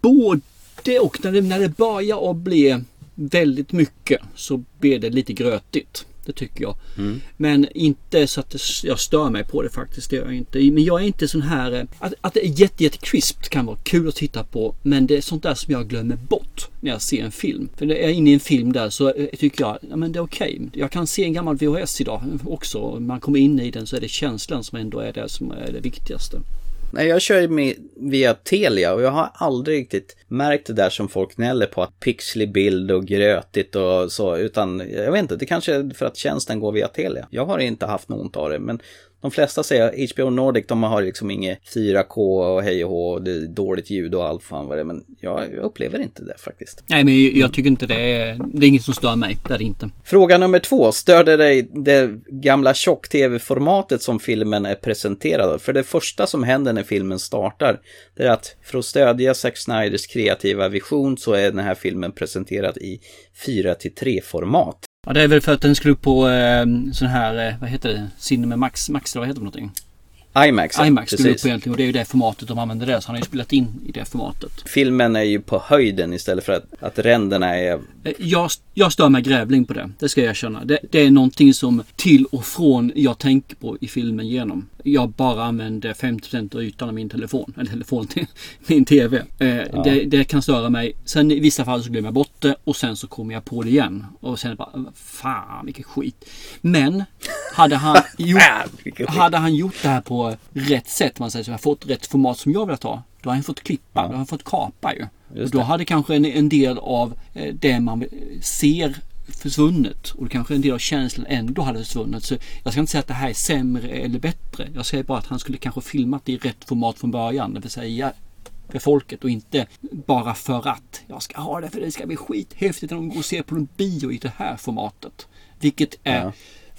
både och. När det, när det börjar att bli väldigt mycket så blir det lite grötigt. Det tycker jag. Mm. Men inte så att jag stör mig på det faktiskt. Det gör jag inte. Men jag är inte sån här... eh, Att, att det är jätte, jätte crispt kan vara kul att titta på. Men det är sånt där som jag glömmer bort när jag ser en film. För när jag är inne i en film där så eh, tycker jag ja, men det är okej. Jag kan se en gammal VHS idag också. Man kommer in i den så är det känslan som ändå är det som är det viktigaste. Nej, jag kör ju med, via Telia och jag har aldrig riktigt märkt det där som folk gnäller på att pixlig bild och grötigt och så, utan jag vet inte, det kanske är för att tjänsten går via Telia. Jag har inte haft något ont av det, men de flesta säger HBO Nordic, de har liksom inget 4K och hej och hå, det är dåligt ljud och allt fan vad det är, men jag, jag upplever inte det faktiskt. Nej men jag tycker inte det är... Det är inget som stör mig. Det är det inte. Fråga nummer två. Störde dig det gamla tjock-tv-formatet som filmen är presenterad av? För det första som händer när filmen startar, det är att för att stödja Zack Snyders kreativa vision så är den här filmen presenterad i 4 till 3-format. Ja det är väl för att den skulle upp på eh, sån här, eh, vad heter det? Cinema Max, Max eller vad heter det för någonting? IMAX, ja, IMAX skulle upp egentligen och det är ju det formatet de använder där. Så han har ju spelat in i det formatet. Filmen är ju på höjden istället för att, att ränderna är... Eh, Jag, jag stör mig grävling på det. Det ska jag erkänna. Det, det är någonting som till och från jag tänker på i filmen genom. Jag bara använder 50% av ytan av min telefon. Eller telefon till (laughs) min TV. Eh, Ja. det, det kan störa mig. Sen i vissa fall så glömmer jag bort det och sen så kommer jag på det igen. Och sen bara, fan vilket skit. Men hade han, (laughs) gjort, hade han gjort det här på rätt sätt, man säger så, jag har fått rätt format som jag vill ha. Då har han fått klippa, då har han fått kapa ju. Just Och då det. hade kanske en, en del av eh, det man ser försvunnit och kanske en del av känslan ändå hade försvunnit. Så jag ska inte säga att det här är sämre eller bättre. Jag säger bara att han skulle kanske filmat det i rätt format från början. Det vill säga för folket och inte bara för att jag ska ha det för det ska bli skithäftigt när de går och ser på en bio i det här formatet. Vilket är Ja.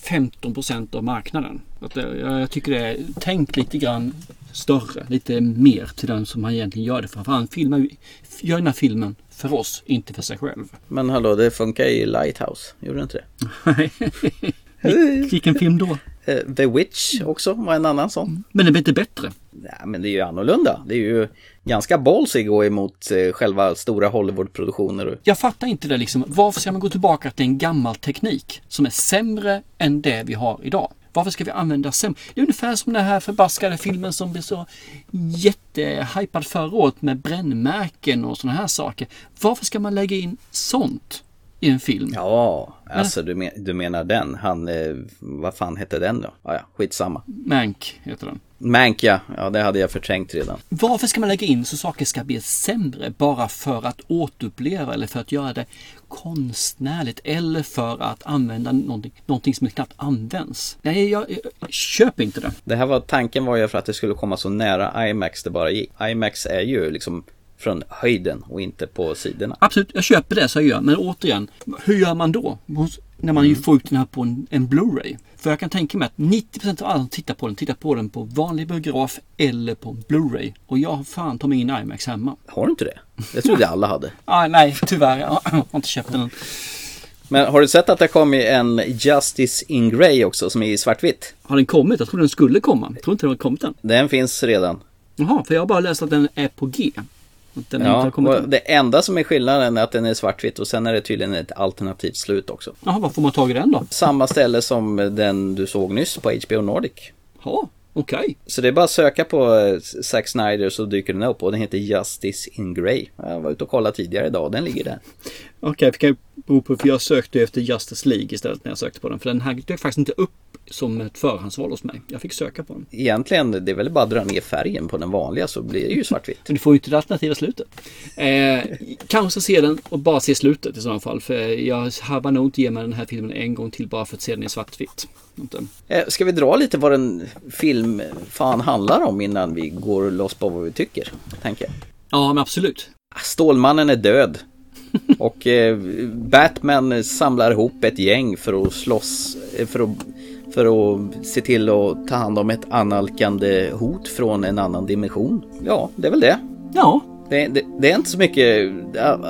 15% av marknaden. Det, jag, tycker det är, tänk lite grann större, lite mer till den som han egentligen gör det för. För han filmar, gör den här filmen för oss, inte för sig själv. Men hallå, det funkar i Lighthouse, gjorde det inte det? (laughs) Vil- Vilken film då? Eh, The Witch också var en annan sån. Men det blir inte bättre. Nej, men det är ju annorlunda. Det är ju ganska ballsy att gå emot eh, själva stora Hollywood-produktioner. Jag fattar inte det liksom. Varför ska man gå tillbaka till en gammal teknik som är sämre än det vi har idag? Varför ska vi använda sämre? Det är ungefär som den här förbaskade filmen som blev så jättehypad förra året med brännmärken och sådana här saker. Varför ska man lägga in sånt i en film? Ja, alltså du, men, du menar den. Han, eh, vad fan hette den då? Ja, ja, skitsamma. Mank heter den. Mank ja, ja det hade jag förträngt redan. Varför ska man lägga in så saker ska bli sämre bara för att återuppleva eller för att göra det konstnärligt eller för att använda någonting, någonting som knappt används? Nej, jag, jag köper inte det. Det här var, tanken var ju för att det skulle komma så nära IMAX det bara gick. IMAX är ju liksom från höjden och inte på sidorna. Absolut, jag köper det så jag gör. Men återigen, hur gör man då? När man mm. får ut den här på en, en Blu-ray. För jag kan tänka mig att 90% av alla som tittar på den tittar på den på vanlig biograf eller på Blu-ray. Och jag har fan ta mig in IMAX hemma. Har du inte det? Jag trodde alla hade. (laughs) ah, nej, tyvärr. Jag har inte köpt den. Men har du sett att det kommit en Justice in Grey också som är i svartvitt? Har den kommit? Jag trodde den skulle komma. Jag tror inte den har kommit än. Den finns redan. Jaha, för jag har bara läst att den är på G. Den ja, och det enda som är skillnaden är att den är svartvitt och sen är det tydligen ett alternativt slut också. Jaha, var får man tag i den då? Samma ställe som den du såg nyss på HBO Nordic. Ja, okej. Okay. Så det är bara att söka på eh, Zack Snyder så dyker den upp och den heter Justice in Grey. Jag var ute och kollade tidigare idag och den ligger där. Okej, okay, det kan bero på för jag sökte efter Justice League istället när jag sökte på den. För den här dök faktiskt inte upp som ett förhandsval hos mig. Jag fick söka på den. Egentligen, det är väl bara att dra ner färgen på den vanliga så blir det ju svartvitt. Men du får ju inte det alternativa slutet. Eh, kanske se den och bara se slutet i så fall. För jag har nog inte ge mig den här filmen en gång till bara för att se den i svartvitt. Eh, ska vi dra lite vad den film fan handlar om innan vi går loss på vad vi tycker? Tänker jag. Ja, men absolut. Stålmannen är död. (laughs) Och eh, Batman samlar ihop ett gäng för att slåss, eh, för att för att se till att ta hand om ett analkande hot från en annan dimension. Ja, det är väl det. Ja. Det, det, det är inte så mycket,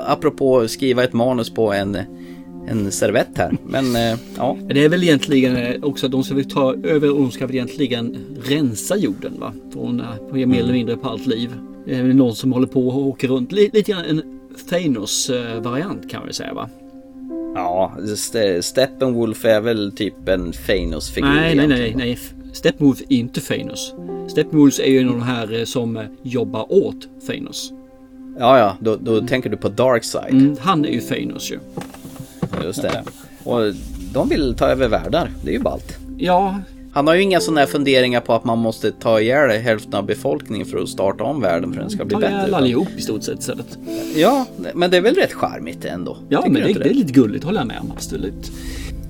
apropå skriva ett manus på en en servett här. Men eh, ja. Det är väl egentligen också att de ska väl ta över de ska väl egentligen rensa jorden va? Från eh, mer eller mindre på allt liv. Det är väl någon som håller på och åker runt. Lite grann en Thanos-variant kan vi säga va? Ja, Steppenwolf är väl typ en Thanos-figur. Nej, nej, nej, nej. Steppenwolf är inte Thanos. Steppenwolf är ju en av de här som jobbar åt Thanos. Ja, ja, då, då mm. tänker du på Darkseid. Mm, han är ju Thanos ju. Just det. Och de vill ta över världar. Det är ju ballt. Ja, han har ju inga sådana här funderingar på att man måste ta ihjäl hälften av befolkningen för att starta om världen för att den ska bli ta bättre. Ta ihjäl allihop i stort sett istället. Ja, men det är väl rätt charmigt ändå? Ja, men det, det, är lite gulligt håller jag med om, absolut.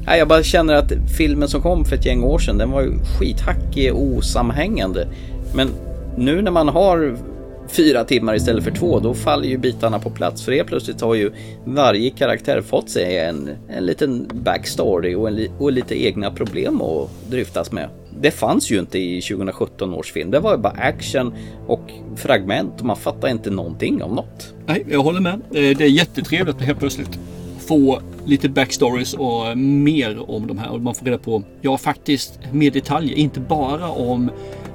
Nej, jag bara känner att filmen som kom för ett gäng år sedan, den var ju skithackig och osamhängande. Men nu när man har fyra timmar istället för två, då faller ju bitarna på plats. För helt plötsligt har ju varje karaktär fått sig en, en liten backstory och, en, och lite egna problem att dryftas med. Det fanns ju inte i 2017 års film. Det var ju bara action och fragment och man fattar inte någonting om något. Nej, jag håller med. Eh, det är jättetrevligt att helt plötsligt få lite backstories och mer om de här. Och man får reda på, ja faktiskt, mer detaljer. Inte bara om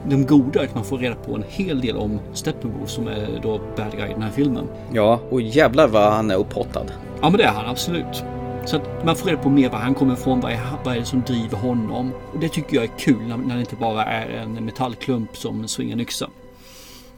de goda, utan man får reda på en hel del om Steppenwolf som är då bad guy i den här filmen. Ja, och jävlar vad han är upphottad. Ja, men det är han absolut. Så att man får reda på mer var han kommer ifrån, vad är, vad är det som driver honom. Och det tycker jag är kul när, när det inte bara är en metallklump som svingar en yxa.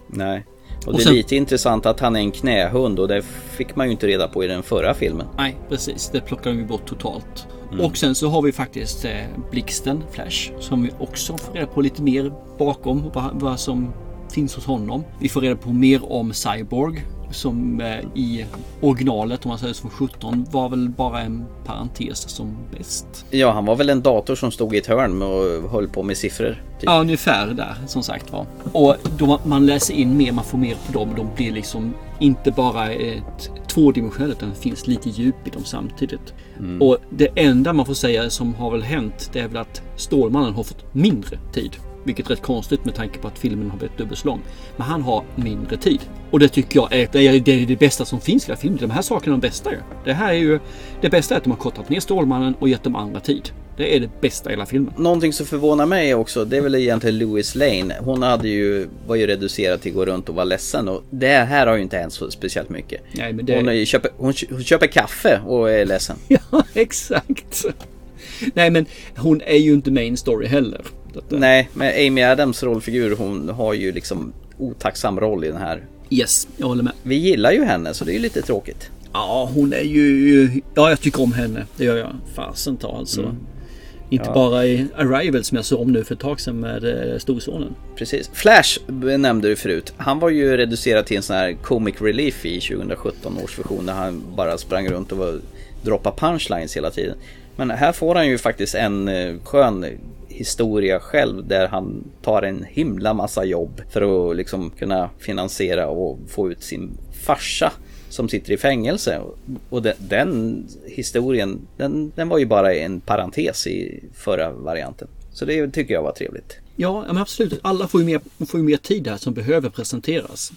Nej. Och, och det är lite intressant att han är en knähund och det fick man ju inte reda på i den förra filmen. Nej, precis. Det plockar de ju bort totalt. Mm. Och sen så har vi faktiskt eh, Blixten, Flash, som vi också får reda på lite mer bakom vad, vad som finns hos honom. Vi får reda på mer om Cyborg som eh, i originalet, om man säger som 17, var väl bara en parentes som bäst. Ja, han var väl en dator som stod i ett hörn och höll på med siffror. Typ. Ja, ungefär där som sagt var. Och då man läser in mer, man får mer på dem. De blir liksom inte bara ett tvådimensionellt utan det finns lite djup i dem samtidigt. Mm. Och det enda man får säga som har väl hänt det är väl att Stålmannen har fått mindre tid Vilket är rätt konstigt med tanke på att filmen har blivit dubbelt så lång. Men han har mindre tid. Och det tycker jag är det, är, det, är det bästa som finns i hela filmen. De här sakerna är de bästa ju. Det här är ju... Det bästa är att de har kortat ner Stålmannen och gett dem andra tid. Det är det bästa i hela filmen. Någonting som förvånar mig också, det är väl egentligen Louis Lane. Hon hade ju, var ju reducerad till att gå runt och vara ledsen och det här har ju inte hänt så speciellt mycket. Nej, men det... hon, köper, hon, hon köper kaffe och är ledsen. (laughs) Ja, exakt. Nej, men hon är ju inte main story heller. Nej, men Amy Adams rollfigur, hon har ju liksom otacksam roll i den här. Yes, jag håller med. Vi gillar ju henne så det är ju lite tråkigt. Ja, hon är ju... Ja, jag tycker om henne. Det gör jag. Fasen ta alltså. Mm. Inte Ja. bara i Arrival som jag såg om nu för ett tag sedan med eh, storsonen. Precis. Flash nämnde du förut. Han var ju reducerad till en sån här comic relief i 2017 års version där han bara sprang runt och var, droppade punchlines hela tiden. Men här får han ju faktiskt en eh, skön historia själv där han tar en himla massa jobb för att liksom kunna finansiera och få ut sin farsa som sitter i fängelse. Och den, den historien, den, den var ju bara en parentes i förra varianten. Så det tycker jag var trevligt. Ja, men absolut. Alla får ju mer, får ju mer tid här som behöver presenteras.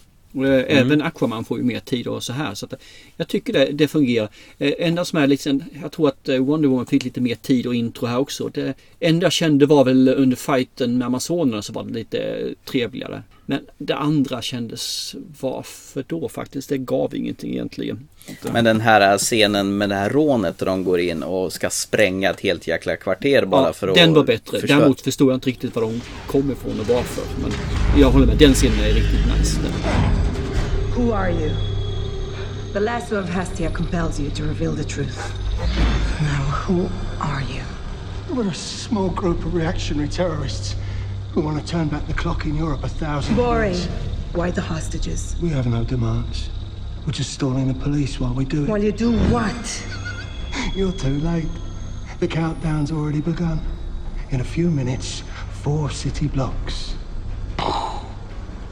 Eh, Mm. Även Aquaman får ju mer tid och så här. Så eh, jag tycker det, det fungerar. Eh, enda som är liksom, jag tror att Wonder Woman fick lite mer tid och intro här också. Det enda jag kände var väl under fighten med Amazonerna så var det lite trevligare. Men det andra kändes, varför då faktiskt? Det gav ingenting egentligen. Men den här scenen med det här rånet där de går in och ska spränga ett helt jäkla kvarter bara Ja, för att... den var bättre. förstöra- Däremot förstod jag inte riktigt var de kom ifrån och varför. Men jag håller med, den scenen är riktigt nice. Who are you? The lasso of Hastia compels you to reveal the truth. Now, who are you? We're a small group of reactionary terrorists who want to turn back the clock in Europe a thousand Boring. years. Why the hostages? We have no demands. We're just stalling the police while we do it. While you do what? (laughs) You're too late. The countdown's already begun. In a few minutes, four city blocks.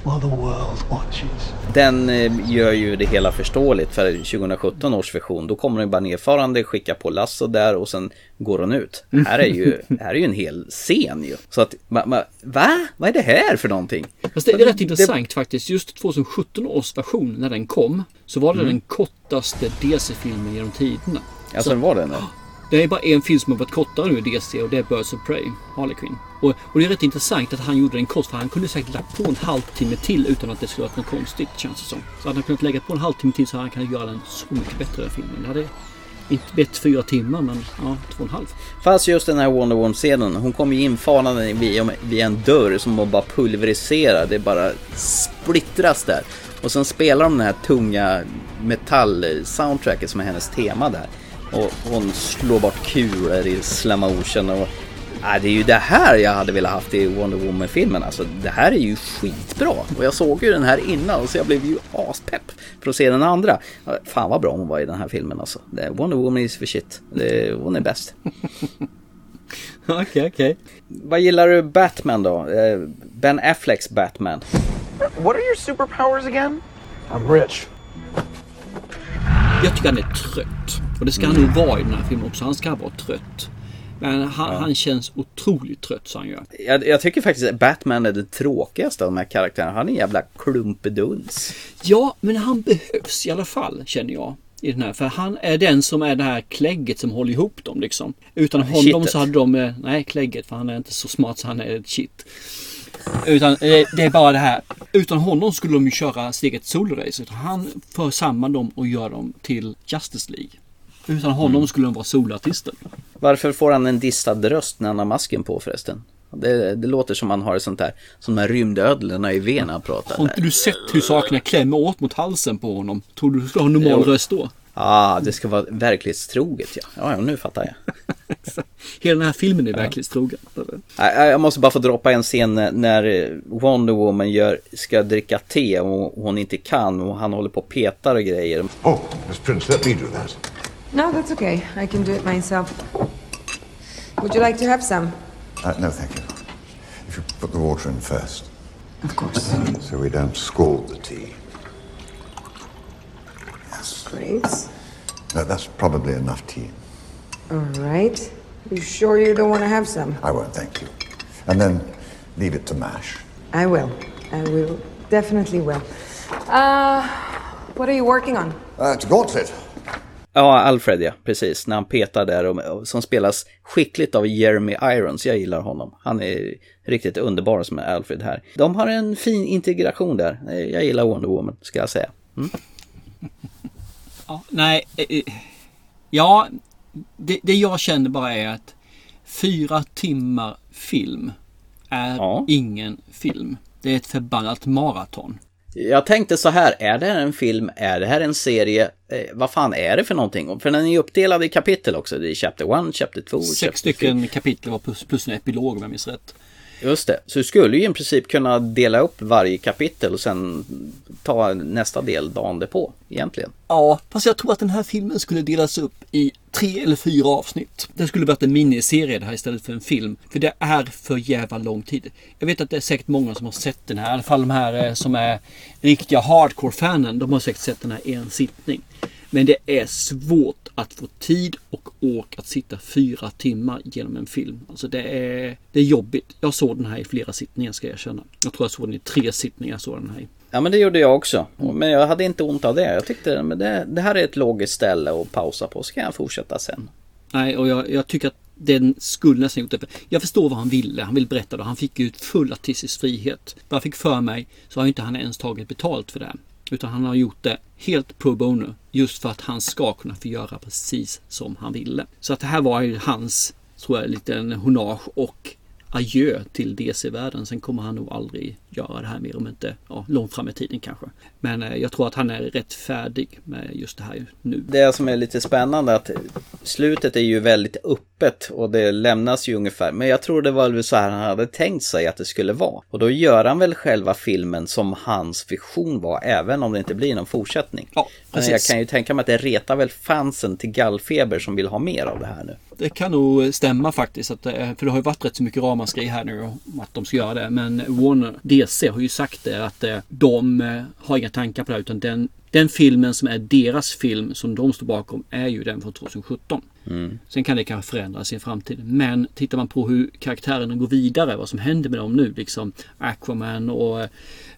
While the world watches. Den eh, gör ju det hela förståeligt för 2017 års version. Då kommer den bara nedfarande, skickar på lasso där och sen går hon ut. Här är ju, (laughs) här är ju en hel scen ju. Så att, ma, ma, va? Vad är det här för någonting? Fast det är rätt intressant faktiskt. Just 2017 års version när den kom så var det Mm. den kortaste DC-filmen genom tiderna. Alltså Så- den var den då? (gasps) Det är bara en film som har varit kortare nu i DC och det är Birds of Prey, Harley Quinn. Och, och det är rätt intressant att han gjorde den kort för han kunde säkert lagt på en halvtimme till utan att det skulle varit något konstigt känns det som. Så hade han kunnat lägga på en halvtimme till så hade han kunnat göra den så mycket bättre den filmen. Det hade inte blivit fyra timmar men ja, två och en halv. Fast just den här Wonder Woman-scenen, hon kommer ju infanande via, via en dörr som hon bara pulveriserar. Det bara splittras där. Och sen spelar de den här tunga metall-soundtracket som är hennes tema där. Och hon slår bort kulor i slow motion och... Ja, det är ju det här jag hade velat haft i Wonder Woman-filmen. Alltså, det här är ju skitbra. Och jag såg ju den här innan så jag blev ju aspepp för att se den andra. Fan vad bra hon var i den här filmen alltså. Wonder Woman is for shit. Det, hon är bäst. (laughs) Okej, okej. Vad gillar du Batman då? Eh, Ben Afflecks Batman. What are your superpowers again? I'm rich. Jag tycker han är trött. Och det ska han nog vara i den här filmen också. Han ska vara trött. Han, han känns otroligt trött så han gör. Jag, jag tycker faktiskt att Batman är det tråkigaste av de här karaktärerna. Han är en jävla klumpeduns. Ja, men han behövs i alla fall känner jag. I den här. För han är den som är det här klägget som håller ihop dem liksom. Utan honom Kittet. så hade de... eh, Nej, klägget. För han är inte så smart så han är ett shit. Utan eh, det är bara det här. Utan honom skulle de ju köra steget solrace. Utan han för samman dem och gör dem till Justice League. Utan honom Mm. skulle de vara solartister. Varför får han en distad röst när han har masken på förresten? Det, det låter som han har sånt där, som de här rymdödlorna i V när han pratar. Har inte du sett hur sakerna klämmer åt mot halsen på honom? Tror du du skulle ha en normal Jo. röst då? ah, det ska vara verklighetstroget ja. Ja, ja, nu fattar jag. (laughs) Hela den här filmen är verklighetstrogen. Nej, Jag måste bara få droppa en scen när- Wonder Woman gör, ska dricka te och hon inte kan och han håller på och petar och grejer. Oh, Miss Prince, let me do that. No, that's okay. I can do it myself. Would you like to have some? Uh, no, thank you. If you put the water in first. Of course. So we don't scald the tea. Great. No, that's probably enough tea. All right. You sure you don't want to have some? I won't, thank you. And then Leave it to MASH. I will. I will. Definitely will. Uh, what are you working on? Uh, it's Gauntlet. Ja, Alfred ja, precis. När han petar där och, som spelas skickligt av Jeremy Irons. Jag gillar honom. Han är riktigt underbar som är Alfred här. De har en fin integration där. Eh, Jag gillar Wonder Woman, ska jag säga. Mm. (laughs) Ja, nej, eh, eh, ja, det, det jag känner bara är att fyra timmar film är ingen film. Det är ett förbannat maraton. Jag tänkte så här, är det här en film, är det här en serie, eh, vad fan är det för någonting? För den är ju uppdelad i kapitel också, det är Chapter 1, Chapter 2, Sex stycken kapitel var plus, plus en epilog om jag minns rätt. Just det, så du skulle ju i princip kunna dela upp varje kapitel och sen ta nästa del dagen därpå, egentligen. Ja, fast jag tror att den här filmen skulle delas upp i tre eller fyra avsnitt. Det skulle varit en miniserie det här istället för en film. För det är för jävla lång tid. Jag vet att det är säkert många som har sett den här. I alla fall de här eh, som är riktiga hardcore-fanen. De har säkert sett den här i en sittning. Men det är svårt att få tid och ork att sitta fyra timmar genom en film. Alltså det är, det är jobbigt. Jag såg den här i flera sittningar ska jag erkänna. Jag tror jag såg den i tre sittningar. Såg den här. Ja men det gjorde jag också. Men jag hade inte ont av det. Jag tyckte men det, det här är ett logiskt ställe att pausa på. Så kan jag fortsätta sen. Nej, och jag, jag tycker att den skulle nästan gjort det. Jag förstår vad han ville. Han vill berätta det. Han fick ju full artistisk frihet. Vad jag fick för mig så har inte han ens tagit betalt för det. Utan han har gjort det helt pro bono. Just för att han ska kunna få göra precis som han ville. Så att det här var ju hans, tror jag, liten honnage och adjö till DC-världen. Sen kommer han nog aldrig göra det här mer om inte ja, långt fram i tiden kanske. Men eh, jag tror att han är rätt färdig med just det här nu. Det som är lite spännande är att slutet är ju väldigt öppet och det lämnas ju ungefär. Men jag tror det var väl så här han hade tänkt sig att det skulle vara. Och då gör han väl själva filmen som hans vision var, även om det inte blir någon fortsättning. Ja, Men jag kan ju tänka mig att det retar väl fansen till gallfeber som vill ha mer av det här nu. Det kan nog stämma faktiskt. Att, eh, för det har ju varit rätt så mycket ramaskri här nu om att de ska göra det. Men Warner DC har ju sagt det att eh, de eh, har inga tankar på det här. Utan den, den filmen som är deras film som de står bakom är ju den från 2017. Mm. Sen kan det kanske förändras i en framtid. Men tittar man på hur karaktärerna går vidare, vad som händer med dem nu, liksom Aquaman och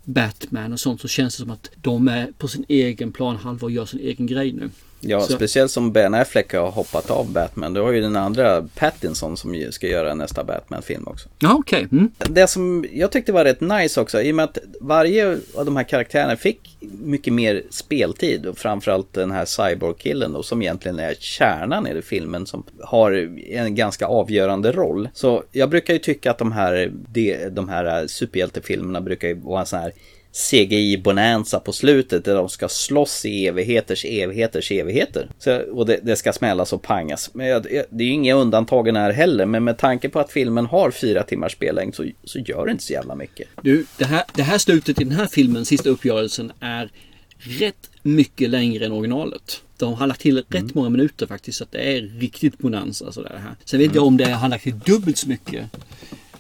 Batman och sånt, så känns det som att de är på sin egen planhalva och gör sin egen grej nu. Ja, Så- speciellt som Ben Affleck har hoppat av Batman. Du har ju den andra Pattinson som ska göra nästa Batman-film också. Ja, okej. Mm. Det som jag tyckte var rätt nice också, i och med att varje av de här karaktärerna fick mycket mer speltid och framförallt den här Cyborg-killen då som egentligen är kärnan i filmen som har en ganska avgörande roll. Så jag brukar ju tycka att de här, de, de här superhjältefilmerna brukar ju vara en sån här CGI-bonanza på slutet där de ska slåss i evigheters evigheters evigheter. Så, och det, det ska smällas och pangas. Men jag, det är ju inga undantagen här heller, men med tanke på att filmen har fyra timmars spellängd så, så gör det inte så jävla mycket. Du, det här, det här slutet i den här filmen, sista uppgörelsen, är rätt mycket längre än originalet. De har lagt till rätt många minuter faktiskt, så att det är riktigt bonanza. Sådär här. Sen vet jag om det har lagt till dubbelt så mycket.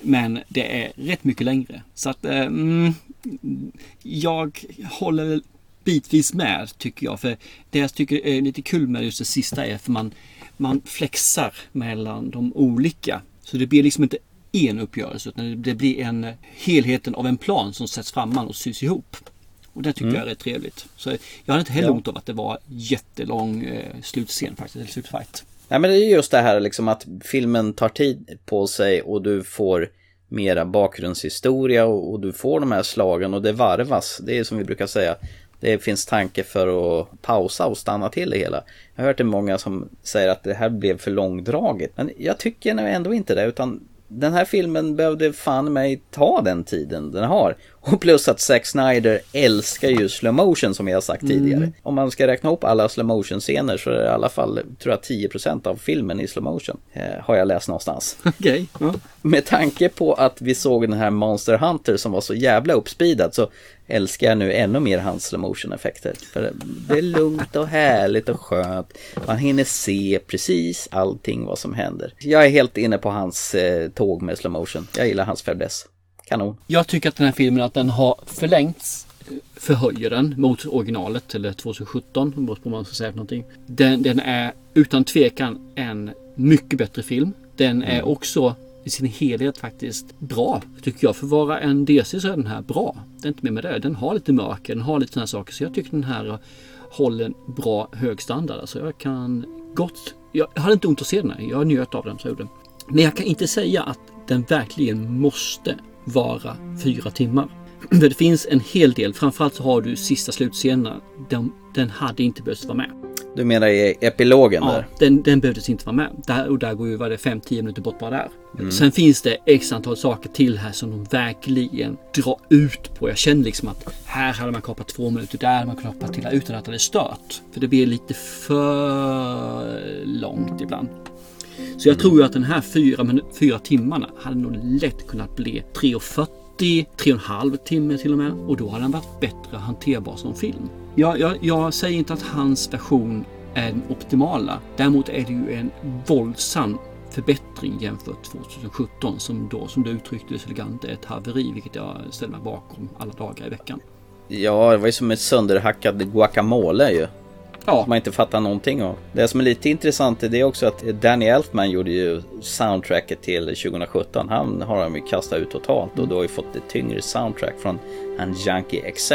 Men det är rätt mycket längre. Så att eh, mm, jag håller bitvis med tycker jag. För det jag tycker är lite kul med just det sista är för man, man flexar mellan de olika. Så det blir liksom inte en uppgörelse utan det blir en helheten av en plan som sätts framman och sys ihop. Och det tycker Mm. jag är rätt trevligt. Så jag hade inte heller Ja. ont av att det var jättelång eh, slutscen faktiskt, eller slutfight. Nej men det är just det här liksom att filmen tar tid på sig och du får mera bakgrundshistoria och, och du får de här slagen och det varvas. Det är som vi brukar säga. Det finns tanke för att pausa och stanna till det hela. Jag har hört det många som säger att det här blev för långdraget. Men jag tycker ändå inte det utan den här filmen behövde fan mig ta den tiden den har. Och plus att Zack Snyder älskar ju slow motion som jag har sagt tidigare. Mm. Om man ska räkna upp alla slow motion scener så är det i alla fall, tror jag, 10% av filmen i slow motion. Eh, har jag läst någonstans. (laughs) Okej. ja. Med tanke på att vi såg den här Monster Hunter som var så jävla uppspeedad så älskar jag nu ännu mer hans slow motion effekter. För det är lugnt och härligt och skönt. Man hinner se precis allting vad som händer. Jag är helt inne på hans eh, tåg med slow motion. Jag gillar hans fäbless. Kanon. Jag tycker att den här filmen att den har förlängts förhöjer den mot originalet eller 2017 beror på vad man ska säga någonting. Den, den är utan tvekan en mycket bättre film. Den är också i sin helhet faktiskt bra. Tycker jag. För att vara en DC så är den här bra. Det är inte mer med det. Den har lite mörker, den har lite sådana saker. Så jag tycker den här håller en bra hög standard. Alltså jag kan gott... Jag hade inte ont att se den här. Jag njöt av den så jag gjorde. Men jag kan inte säga att den verkligen måste vara fyra timmar. (clears throat) Det finns en hel del. Framförallt så har du sista slutscenerna. Den, den hade inte behövt vara med. Du menar i epilogen Ja, där? den, den behövdes inte vara med. Där, och där går ju vad det är, 5-10 minuter bort bara där. Mm. Sen finns det x antal saker till här som de verkligen drar ut på. Jag känner liksom att här hade man kapat två minuter, där hade man kapat till utan att det hade stört. För det blir lite för långt ibland. Så jag tror ju att den här fyra, fyra timmarna hade nog lätt kunnat bli 3.40, 3,5 timme till och med. Och då hade den varit bättre hanterbar som film. Jag, jag, jag säger inte att hans version är den optimala. Däremot är det ju en våldsam förbättring jämfört 2017 som då, som du uttryckte det så elegant, är ett haveri, vilket jag ställer mig bakom alla dagar i veckan. Ja, det var ju som ett sönderhackad guacamole ju. Ja. Som man inte fattar någonting av. Det som är lite intressant är det också att Danny Elfman gjorde ju soundtracket till 2017. Han har de ju kastat ut totalt och då har ju fått ett tyngre soundtrack från han Junkie XL.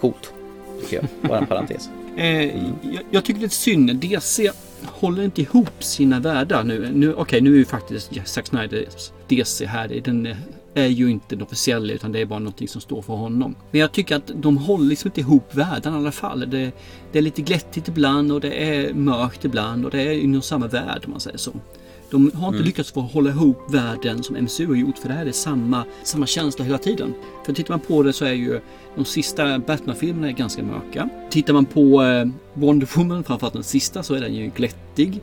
Coolt, tycker jag. Bara en parentes. (laughs) Eh, jag, jag tycker det är synd. DC håller inte ihop sina världar nu. nu Okej, nu är ju faktiskt Zack Snyders DC här. Den är ju inte den officiella utan det är bara någonting som står för honom. Men jag tycker att de håller liksom inte ihop världarna i alla fall. Det, det är lite glättigt ibland och det är mörkt ibland och det är inom samma värld om man säger så. De har inte Mm. lyckats få hålla ihop världen som MCU har gjort för det här är samma, samma känsla hela tiden. För tittar man på det så är ju de sista Batman-filmerna ganska mörka. Tittar man på eh, Wonder Woman, framförallt den sista, så är den ju glättig.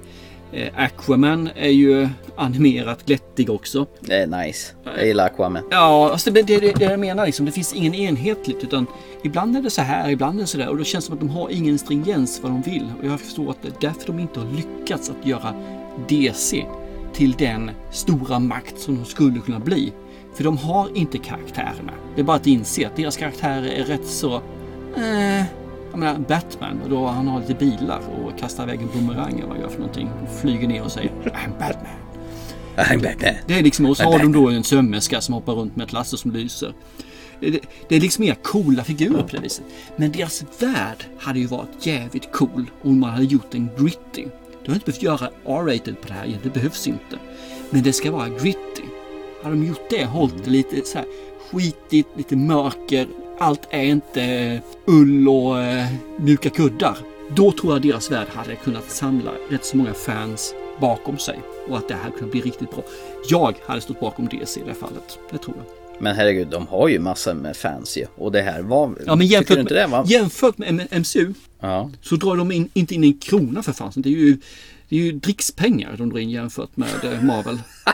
Eh, Aquaman är ju animerat glättig också. Det är nice. Jag gillar Aquaman. Ja, alltså det är det, det, det jag menar liksom. Det finns ingen enhetligt utan ibland är det så här, ibland är det så där och då känns det som att de har ingen stringens vad de vill. Och jag förstår att det är därför de inte har lyckats att göra DC till den stora makt som de skulle kunna bli. För de har inte karaktärerna. Det är bara att inse att deras karaktärer är rätt så... Eh, jag menar Batman, och då han har lite bilar och kastar iväg en bumerang eller vad gör för någonting. Och flyger ner och säger I'm Batman. I'm Batman. Det är liksom, och så I'm har de då en sömmerska som hoppar runt med ett lasso som lyser. Det, det är liksom mer coola figurer på det viset. Men deras värld hade ju varit jävligt cool om man hade gjort en gritty. Du har inte behövt göra R-rated på det här, det behövs inte. Men det ska vara gritty. Hade de gjort det, hållit det lite så här skitigt, lite mörker, allt är inte ull och eh, mjuka kuddar. Då tror jag deras värld hade kunnat samla rätt så många fans bakom sig och att det här kunde bli riktigt bra. Jag hade stått bakom DC i det här fallet. Det tror jag. Men herregud, de har ju massor med fans ju. Och det här var... Ja, men jämfört du inte det va? med, jämfört med MCU Ja. så drar de in, inte in en krona för fansen. Det är ju, det är ju drickspengar de drar in jämfört med eh, Marvel. (laughs)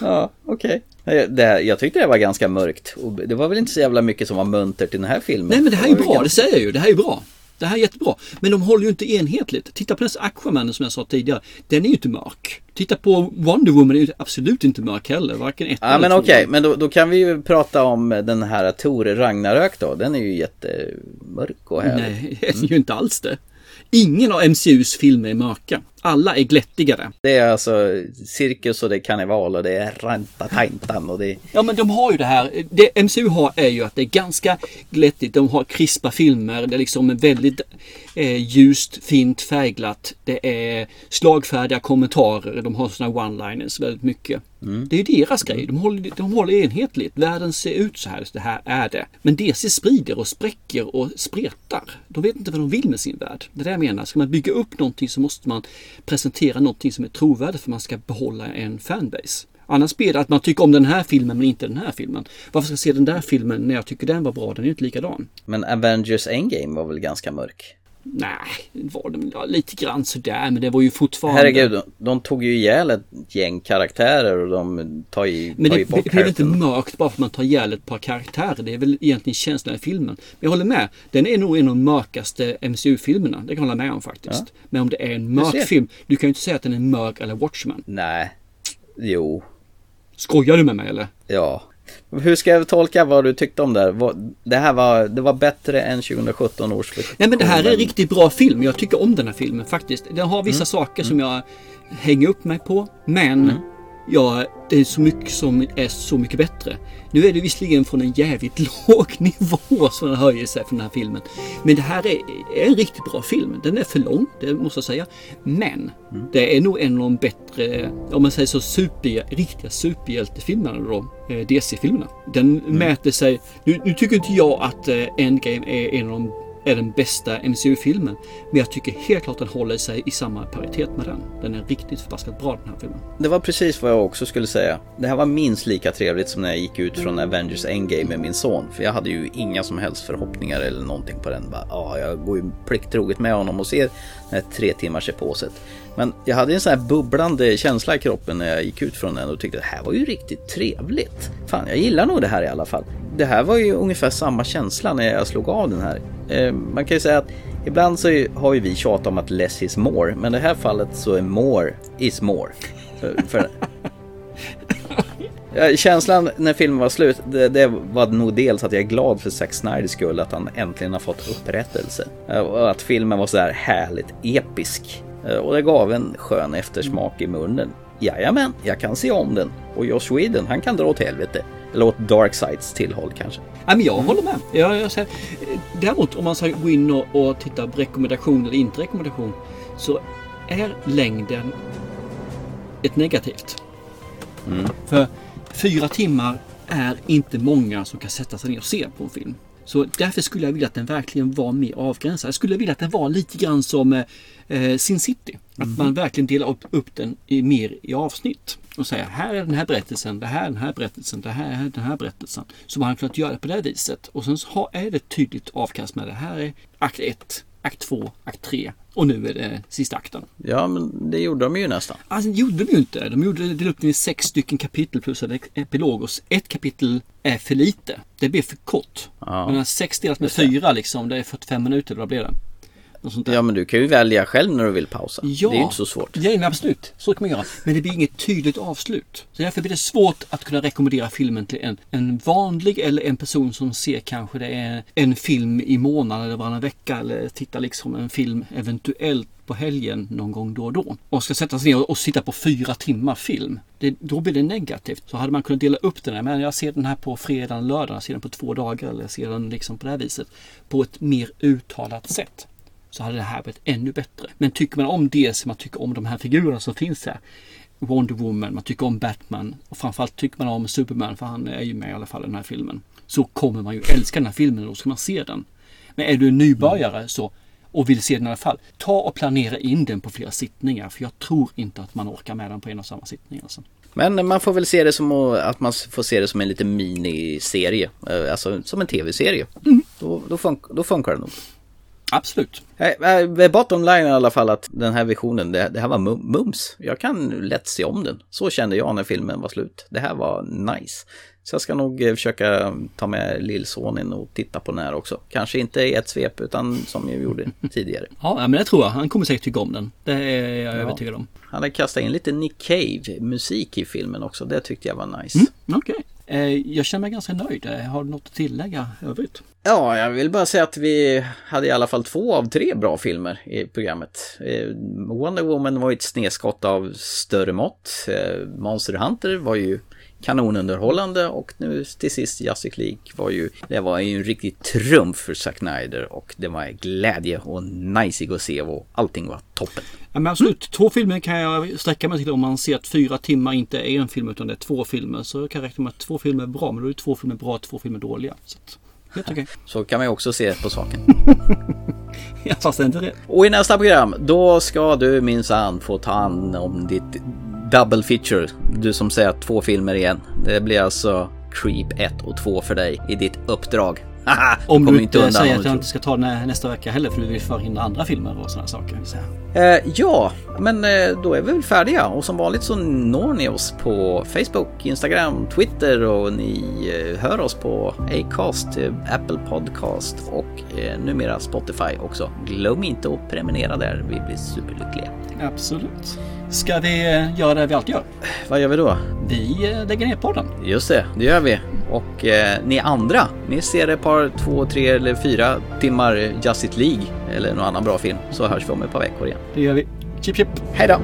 Ja, okej. Okay. Det här, jag tyckte det var ganska mörkt. Och det var väl inte så jävla mycket som var muntert i den här filmen. Nej men det här är ju bra, det säger jag ju. Det här är ju bra. Det här är jättebra. Men de håller ju inte enhetligt. Titta på den här Aquaman som jag sa tidigare. Den är ju inte mörk. Titta på Wonder Woman, den är ju absolut inte mörk heller. Varken ett Ja eller men två. okej, men då, då kan vi ju prata om den här Tor Ragnarök då. Den är ju jättemörk och härlig. Nej, (laughs) det är ju inte alls det. Ingen av MCUs filmer är mörka. Alla är glättigare. Det är alltså cirkus och det är karneval och det är rantatajntan och det är... Ja men de har ju det här. Det MCU har är ju att det är ganska glättigt. De har krispa filmer. Det är liksom väldigt eh, ljust, fint färgglatt. Det är slagfärdiga kommentarer. De har sådana one-liners väldigt mycket. Det är ju deras grej. De håller, de håller enhetligt. Världen ser ut så här. Så det här är det. Men DC sprider och spräcker och spretar. De vet inte vad de vill med sin värld. Det är det jag menar. Ska man bygga upp någonting så måste man presentera någonting som är trovärdigt för man ska behålla en fanbase. Annars blir det att man tycker om den här filmen men inte den här filmen. Varför ska jag se den där filmen när jag tycker den var bra? Den är ju inte likadan. Men Avengers Endgame var väl ganska mörk? Nej, var ja, lite grann sådär men det var ju fortfarande... Herregud, de, de tog ju ihjäl ett gäng karaktärer och de tar ju, Men tar det, blir inte mörkt bara för att man tar ihjäl ett par karaktärer. Det är väl egentligen känslan i filmen. Men jag håller med. Den är nog en av de mörkaste MCU-filmerna. Det kan jag hålla med om faktiskt. Ja. Men om det är en mörk film. Du kan ju inte säga att den är mörk eller Watchmen. Nej. Jo. Skojar du med mig eller? Ja. Hur ska jag tolka vad du tyckte om det här? Det här var, det var bättre än 2017 års version. Nej men det här är en riktigt bra film. Jag tycker om den här filmen faktiskt. Den har vissa Mm. saker som jag hänger upp mig på. Men ja, det är så mycket som är så mycket bättre. Nu är det visserligen från en jävligt (laughs) låg nivå som den höjer sig från den här filmen. Men det här är, är en riktigt bra film. Den är för lång, det måste jag säga. Men det är nog en av de bättre, om man säger så, super, riktiga superhjältefilmerna då. eh, DC-filmerna. Den mäter sig, nu, nu tycker inte jag att eh, Endgame är en av de är den bästa MCU-filmen. Men jag tycker helt klart den håller sig i samma paritet med den. Den är riktigt förbaskat bra den här filmen. Det var precis vad jag också skulle säga. Det här var minst lika trevligt som när jag gick ut från Avengers Endgame med min son. För jag hade ju inga som helst förhoppningar eller någonting på den. Bara, ah, jag går ju plikttroget med honom och ser det här tre timmars eposet. Men jag hade en sån här bubblande känsla i kroppen när jag gick ut från den och tyckte det här var ju riktigt trevligt. Fan, jag gillar nog det här i alla fall. Det här var ju ungefär samma känsla när jag slog av den här. Eh, man kan ju säga att ibland så har ju vi tjatat om att less is more, men i det här fallet så är more is more. För, för (laughs) Ja, Känslan när filmen var slut, det, det var nog dels att jag är glad för Zack Snyders skull att han äntligen har fått upprättelse. Eh, Och att filmen var så här härligt episk. Eh, Och det gav en skön eftersmak i munnen. Jajamän, jag kan se om den. Och Josh Whedon, han kan dra åt helvete. Eller åt Darksides tillhåll kanske. Ja, men jag håller med. Jag, jag säger, däremot om man ska gå in och, och titta på rekommendation eller inte rekommendation så är längden ett negativt. Mm. För fyra timmar är inte många som kan sätta sig ner och se på en film. Så därför skulle jag vilja att den verkligen var mer avgränsad. Jag skulle vilja att den var lite grann som eh, Sin City. Att Mhm. man verkligen delar upp, upp den i, mer i avsnitt. Och säga här är den här berättelsen, det här är den här berättelsen, det här är den här berättelsen. Så man har kunnat göra det på det här viset. Och sen så är det tydligt avkast med det. Här är akt 1, akt 2, akt 3 och nu är det sista akten. Ja, men det gjorde de ju nästan. Alltså det gjorde de ju inte. De gjorde det upp i sex stycken kapitel plus en epilog. Och ett kapitel är för lite. Det blir för kort. Ja. Men sex delat med fyra liksom, det är 45 minuter. Vad blir det? Något sånt där. Ja, men du kan ju välja själv när du vill pausa. Ja, Det är ju inte så svårt. Ja, men absolut. Så kan man göra. Men det blir inget tydligt avslut. Så därför blir det svårt att kunna rekommendera filmen till en, en vanlig eller en person som ser kanske det är en film i månaden eller varannan vecka eller tittar liksom en film eventuellt på helgen någon gång då och då. Och ska sätta sig ner och, och sitta på fyra timmar film. Det, då blir det negativt. Så hade man kunnat dela upp den här. Men jag ser den här på fredag och lördag. Jag ser den på två dagar. Eller jag ser den liksom på det här viset. På ett mer uttalat sätt så hade det här blivit ännu bättre. Men tycker man om det som man tycker om de här figurerna som finns här. Wonder Woman, man tycker om Batman och framförallt tycker man om Superman för han är ju med i alla fall i den här filmen. Så kommer man ju älska den här filmen och då ska man se den. Men är du en nybörjare så och vill se den i alla fall. Ta och planera in den på flera sittningar för jag tror inte att man orkar med den på en och samma sittning. Alltså. Men man får väl se det som att man får se det som en liten miniserie. Eh, Alltså som en tv-serie. Då, då, fun- då funkar det nog. Absolut. Eh, eh, Bottom line i alla fall att den här visionen, det, det här var mum- mums. Jag kan lätt se om den. Så kände jag när filmen var slut. Det här var nice. Så jag ska nog eh, försöka ta med lillsonen och titta på den här också. Kanske inte i ett svep utan som jag gjorde (laughs) tidigare. Ja, men det tror jag. Han kommer säkert tycka om den. Det är jag Ja. övertygad om. Han hade kastat in lite Nick Cave musik i filmen också. Det tyckte jag var nice. Mm, Okej. Eh, jag känner mig ganska nöjd. Eh, Har du något att tillägga övrigt? Ja, jag vill bara säga att vi hade i alla fall två av tre bra filmer i programmet. Eh, Wonder Woman var ju ett snedskott av större mått. Eh, Monster Hunter var ju kanonunderhållande och nu till sist Justice League var ju, det var ju en riktig trumf för Zack Snyder och det var glädje och nice att se och allting var toppen. Ja, men absolut. Två filmer kan jag sträcka mig till om man ser att fyra timmar inte är en film utan det är två filmer. Så kan jag räkna med att två filmer är bra. Men då är det två filmer bra och två filmer dåliga. Så att, helt okej. (laughs) Så kan man ju också se på saken. Ja, fast det inte rätt. Och i nästa program, då ska du minsann få ta hand om ditt double feature. Du som säger att två filmer igen. Det blir alltså Creep 1 och 2 för dig i ditt uppdrag. (laughs) Haha, Om du inte undan säger om att jag inte ska ta den nästa vecka heller för du vill förhindra andra filmer och sådana saker. säga. Eh, ja, men eh, då är vi väl färdiga och som vanligt så når ni oss på Facebook, Instagram, Twitter och ni eh, hör oss på Acast, eh, Apple Podcast och eh, numera Spotify också. Glöm inte att prenumerera där, vi blir superlyckliga. Absolut. Ska vi eh, göra det vi alltid gör? Vad gör vi då? Vi eh, lägger ner podden. Just det, det gör vi. Och eh, ni andra, ni ser ett par, två, tre eller fyra timmar Justice League eller någon annan bra film så hörs vi om ett par veckor igen. Det gör vi. Chip chip. Hej då!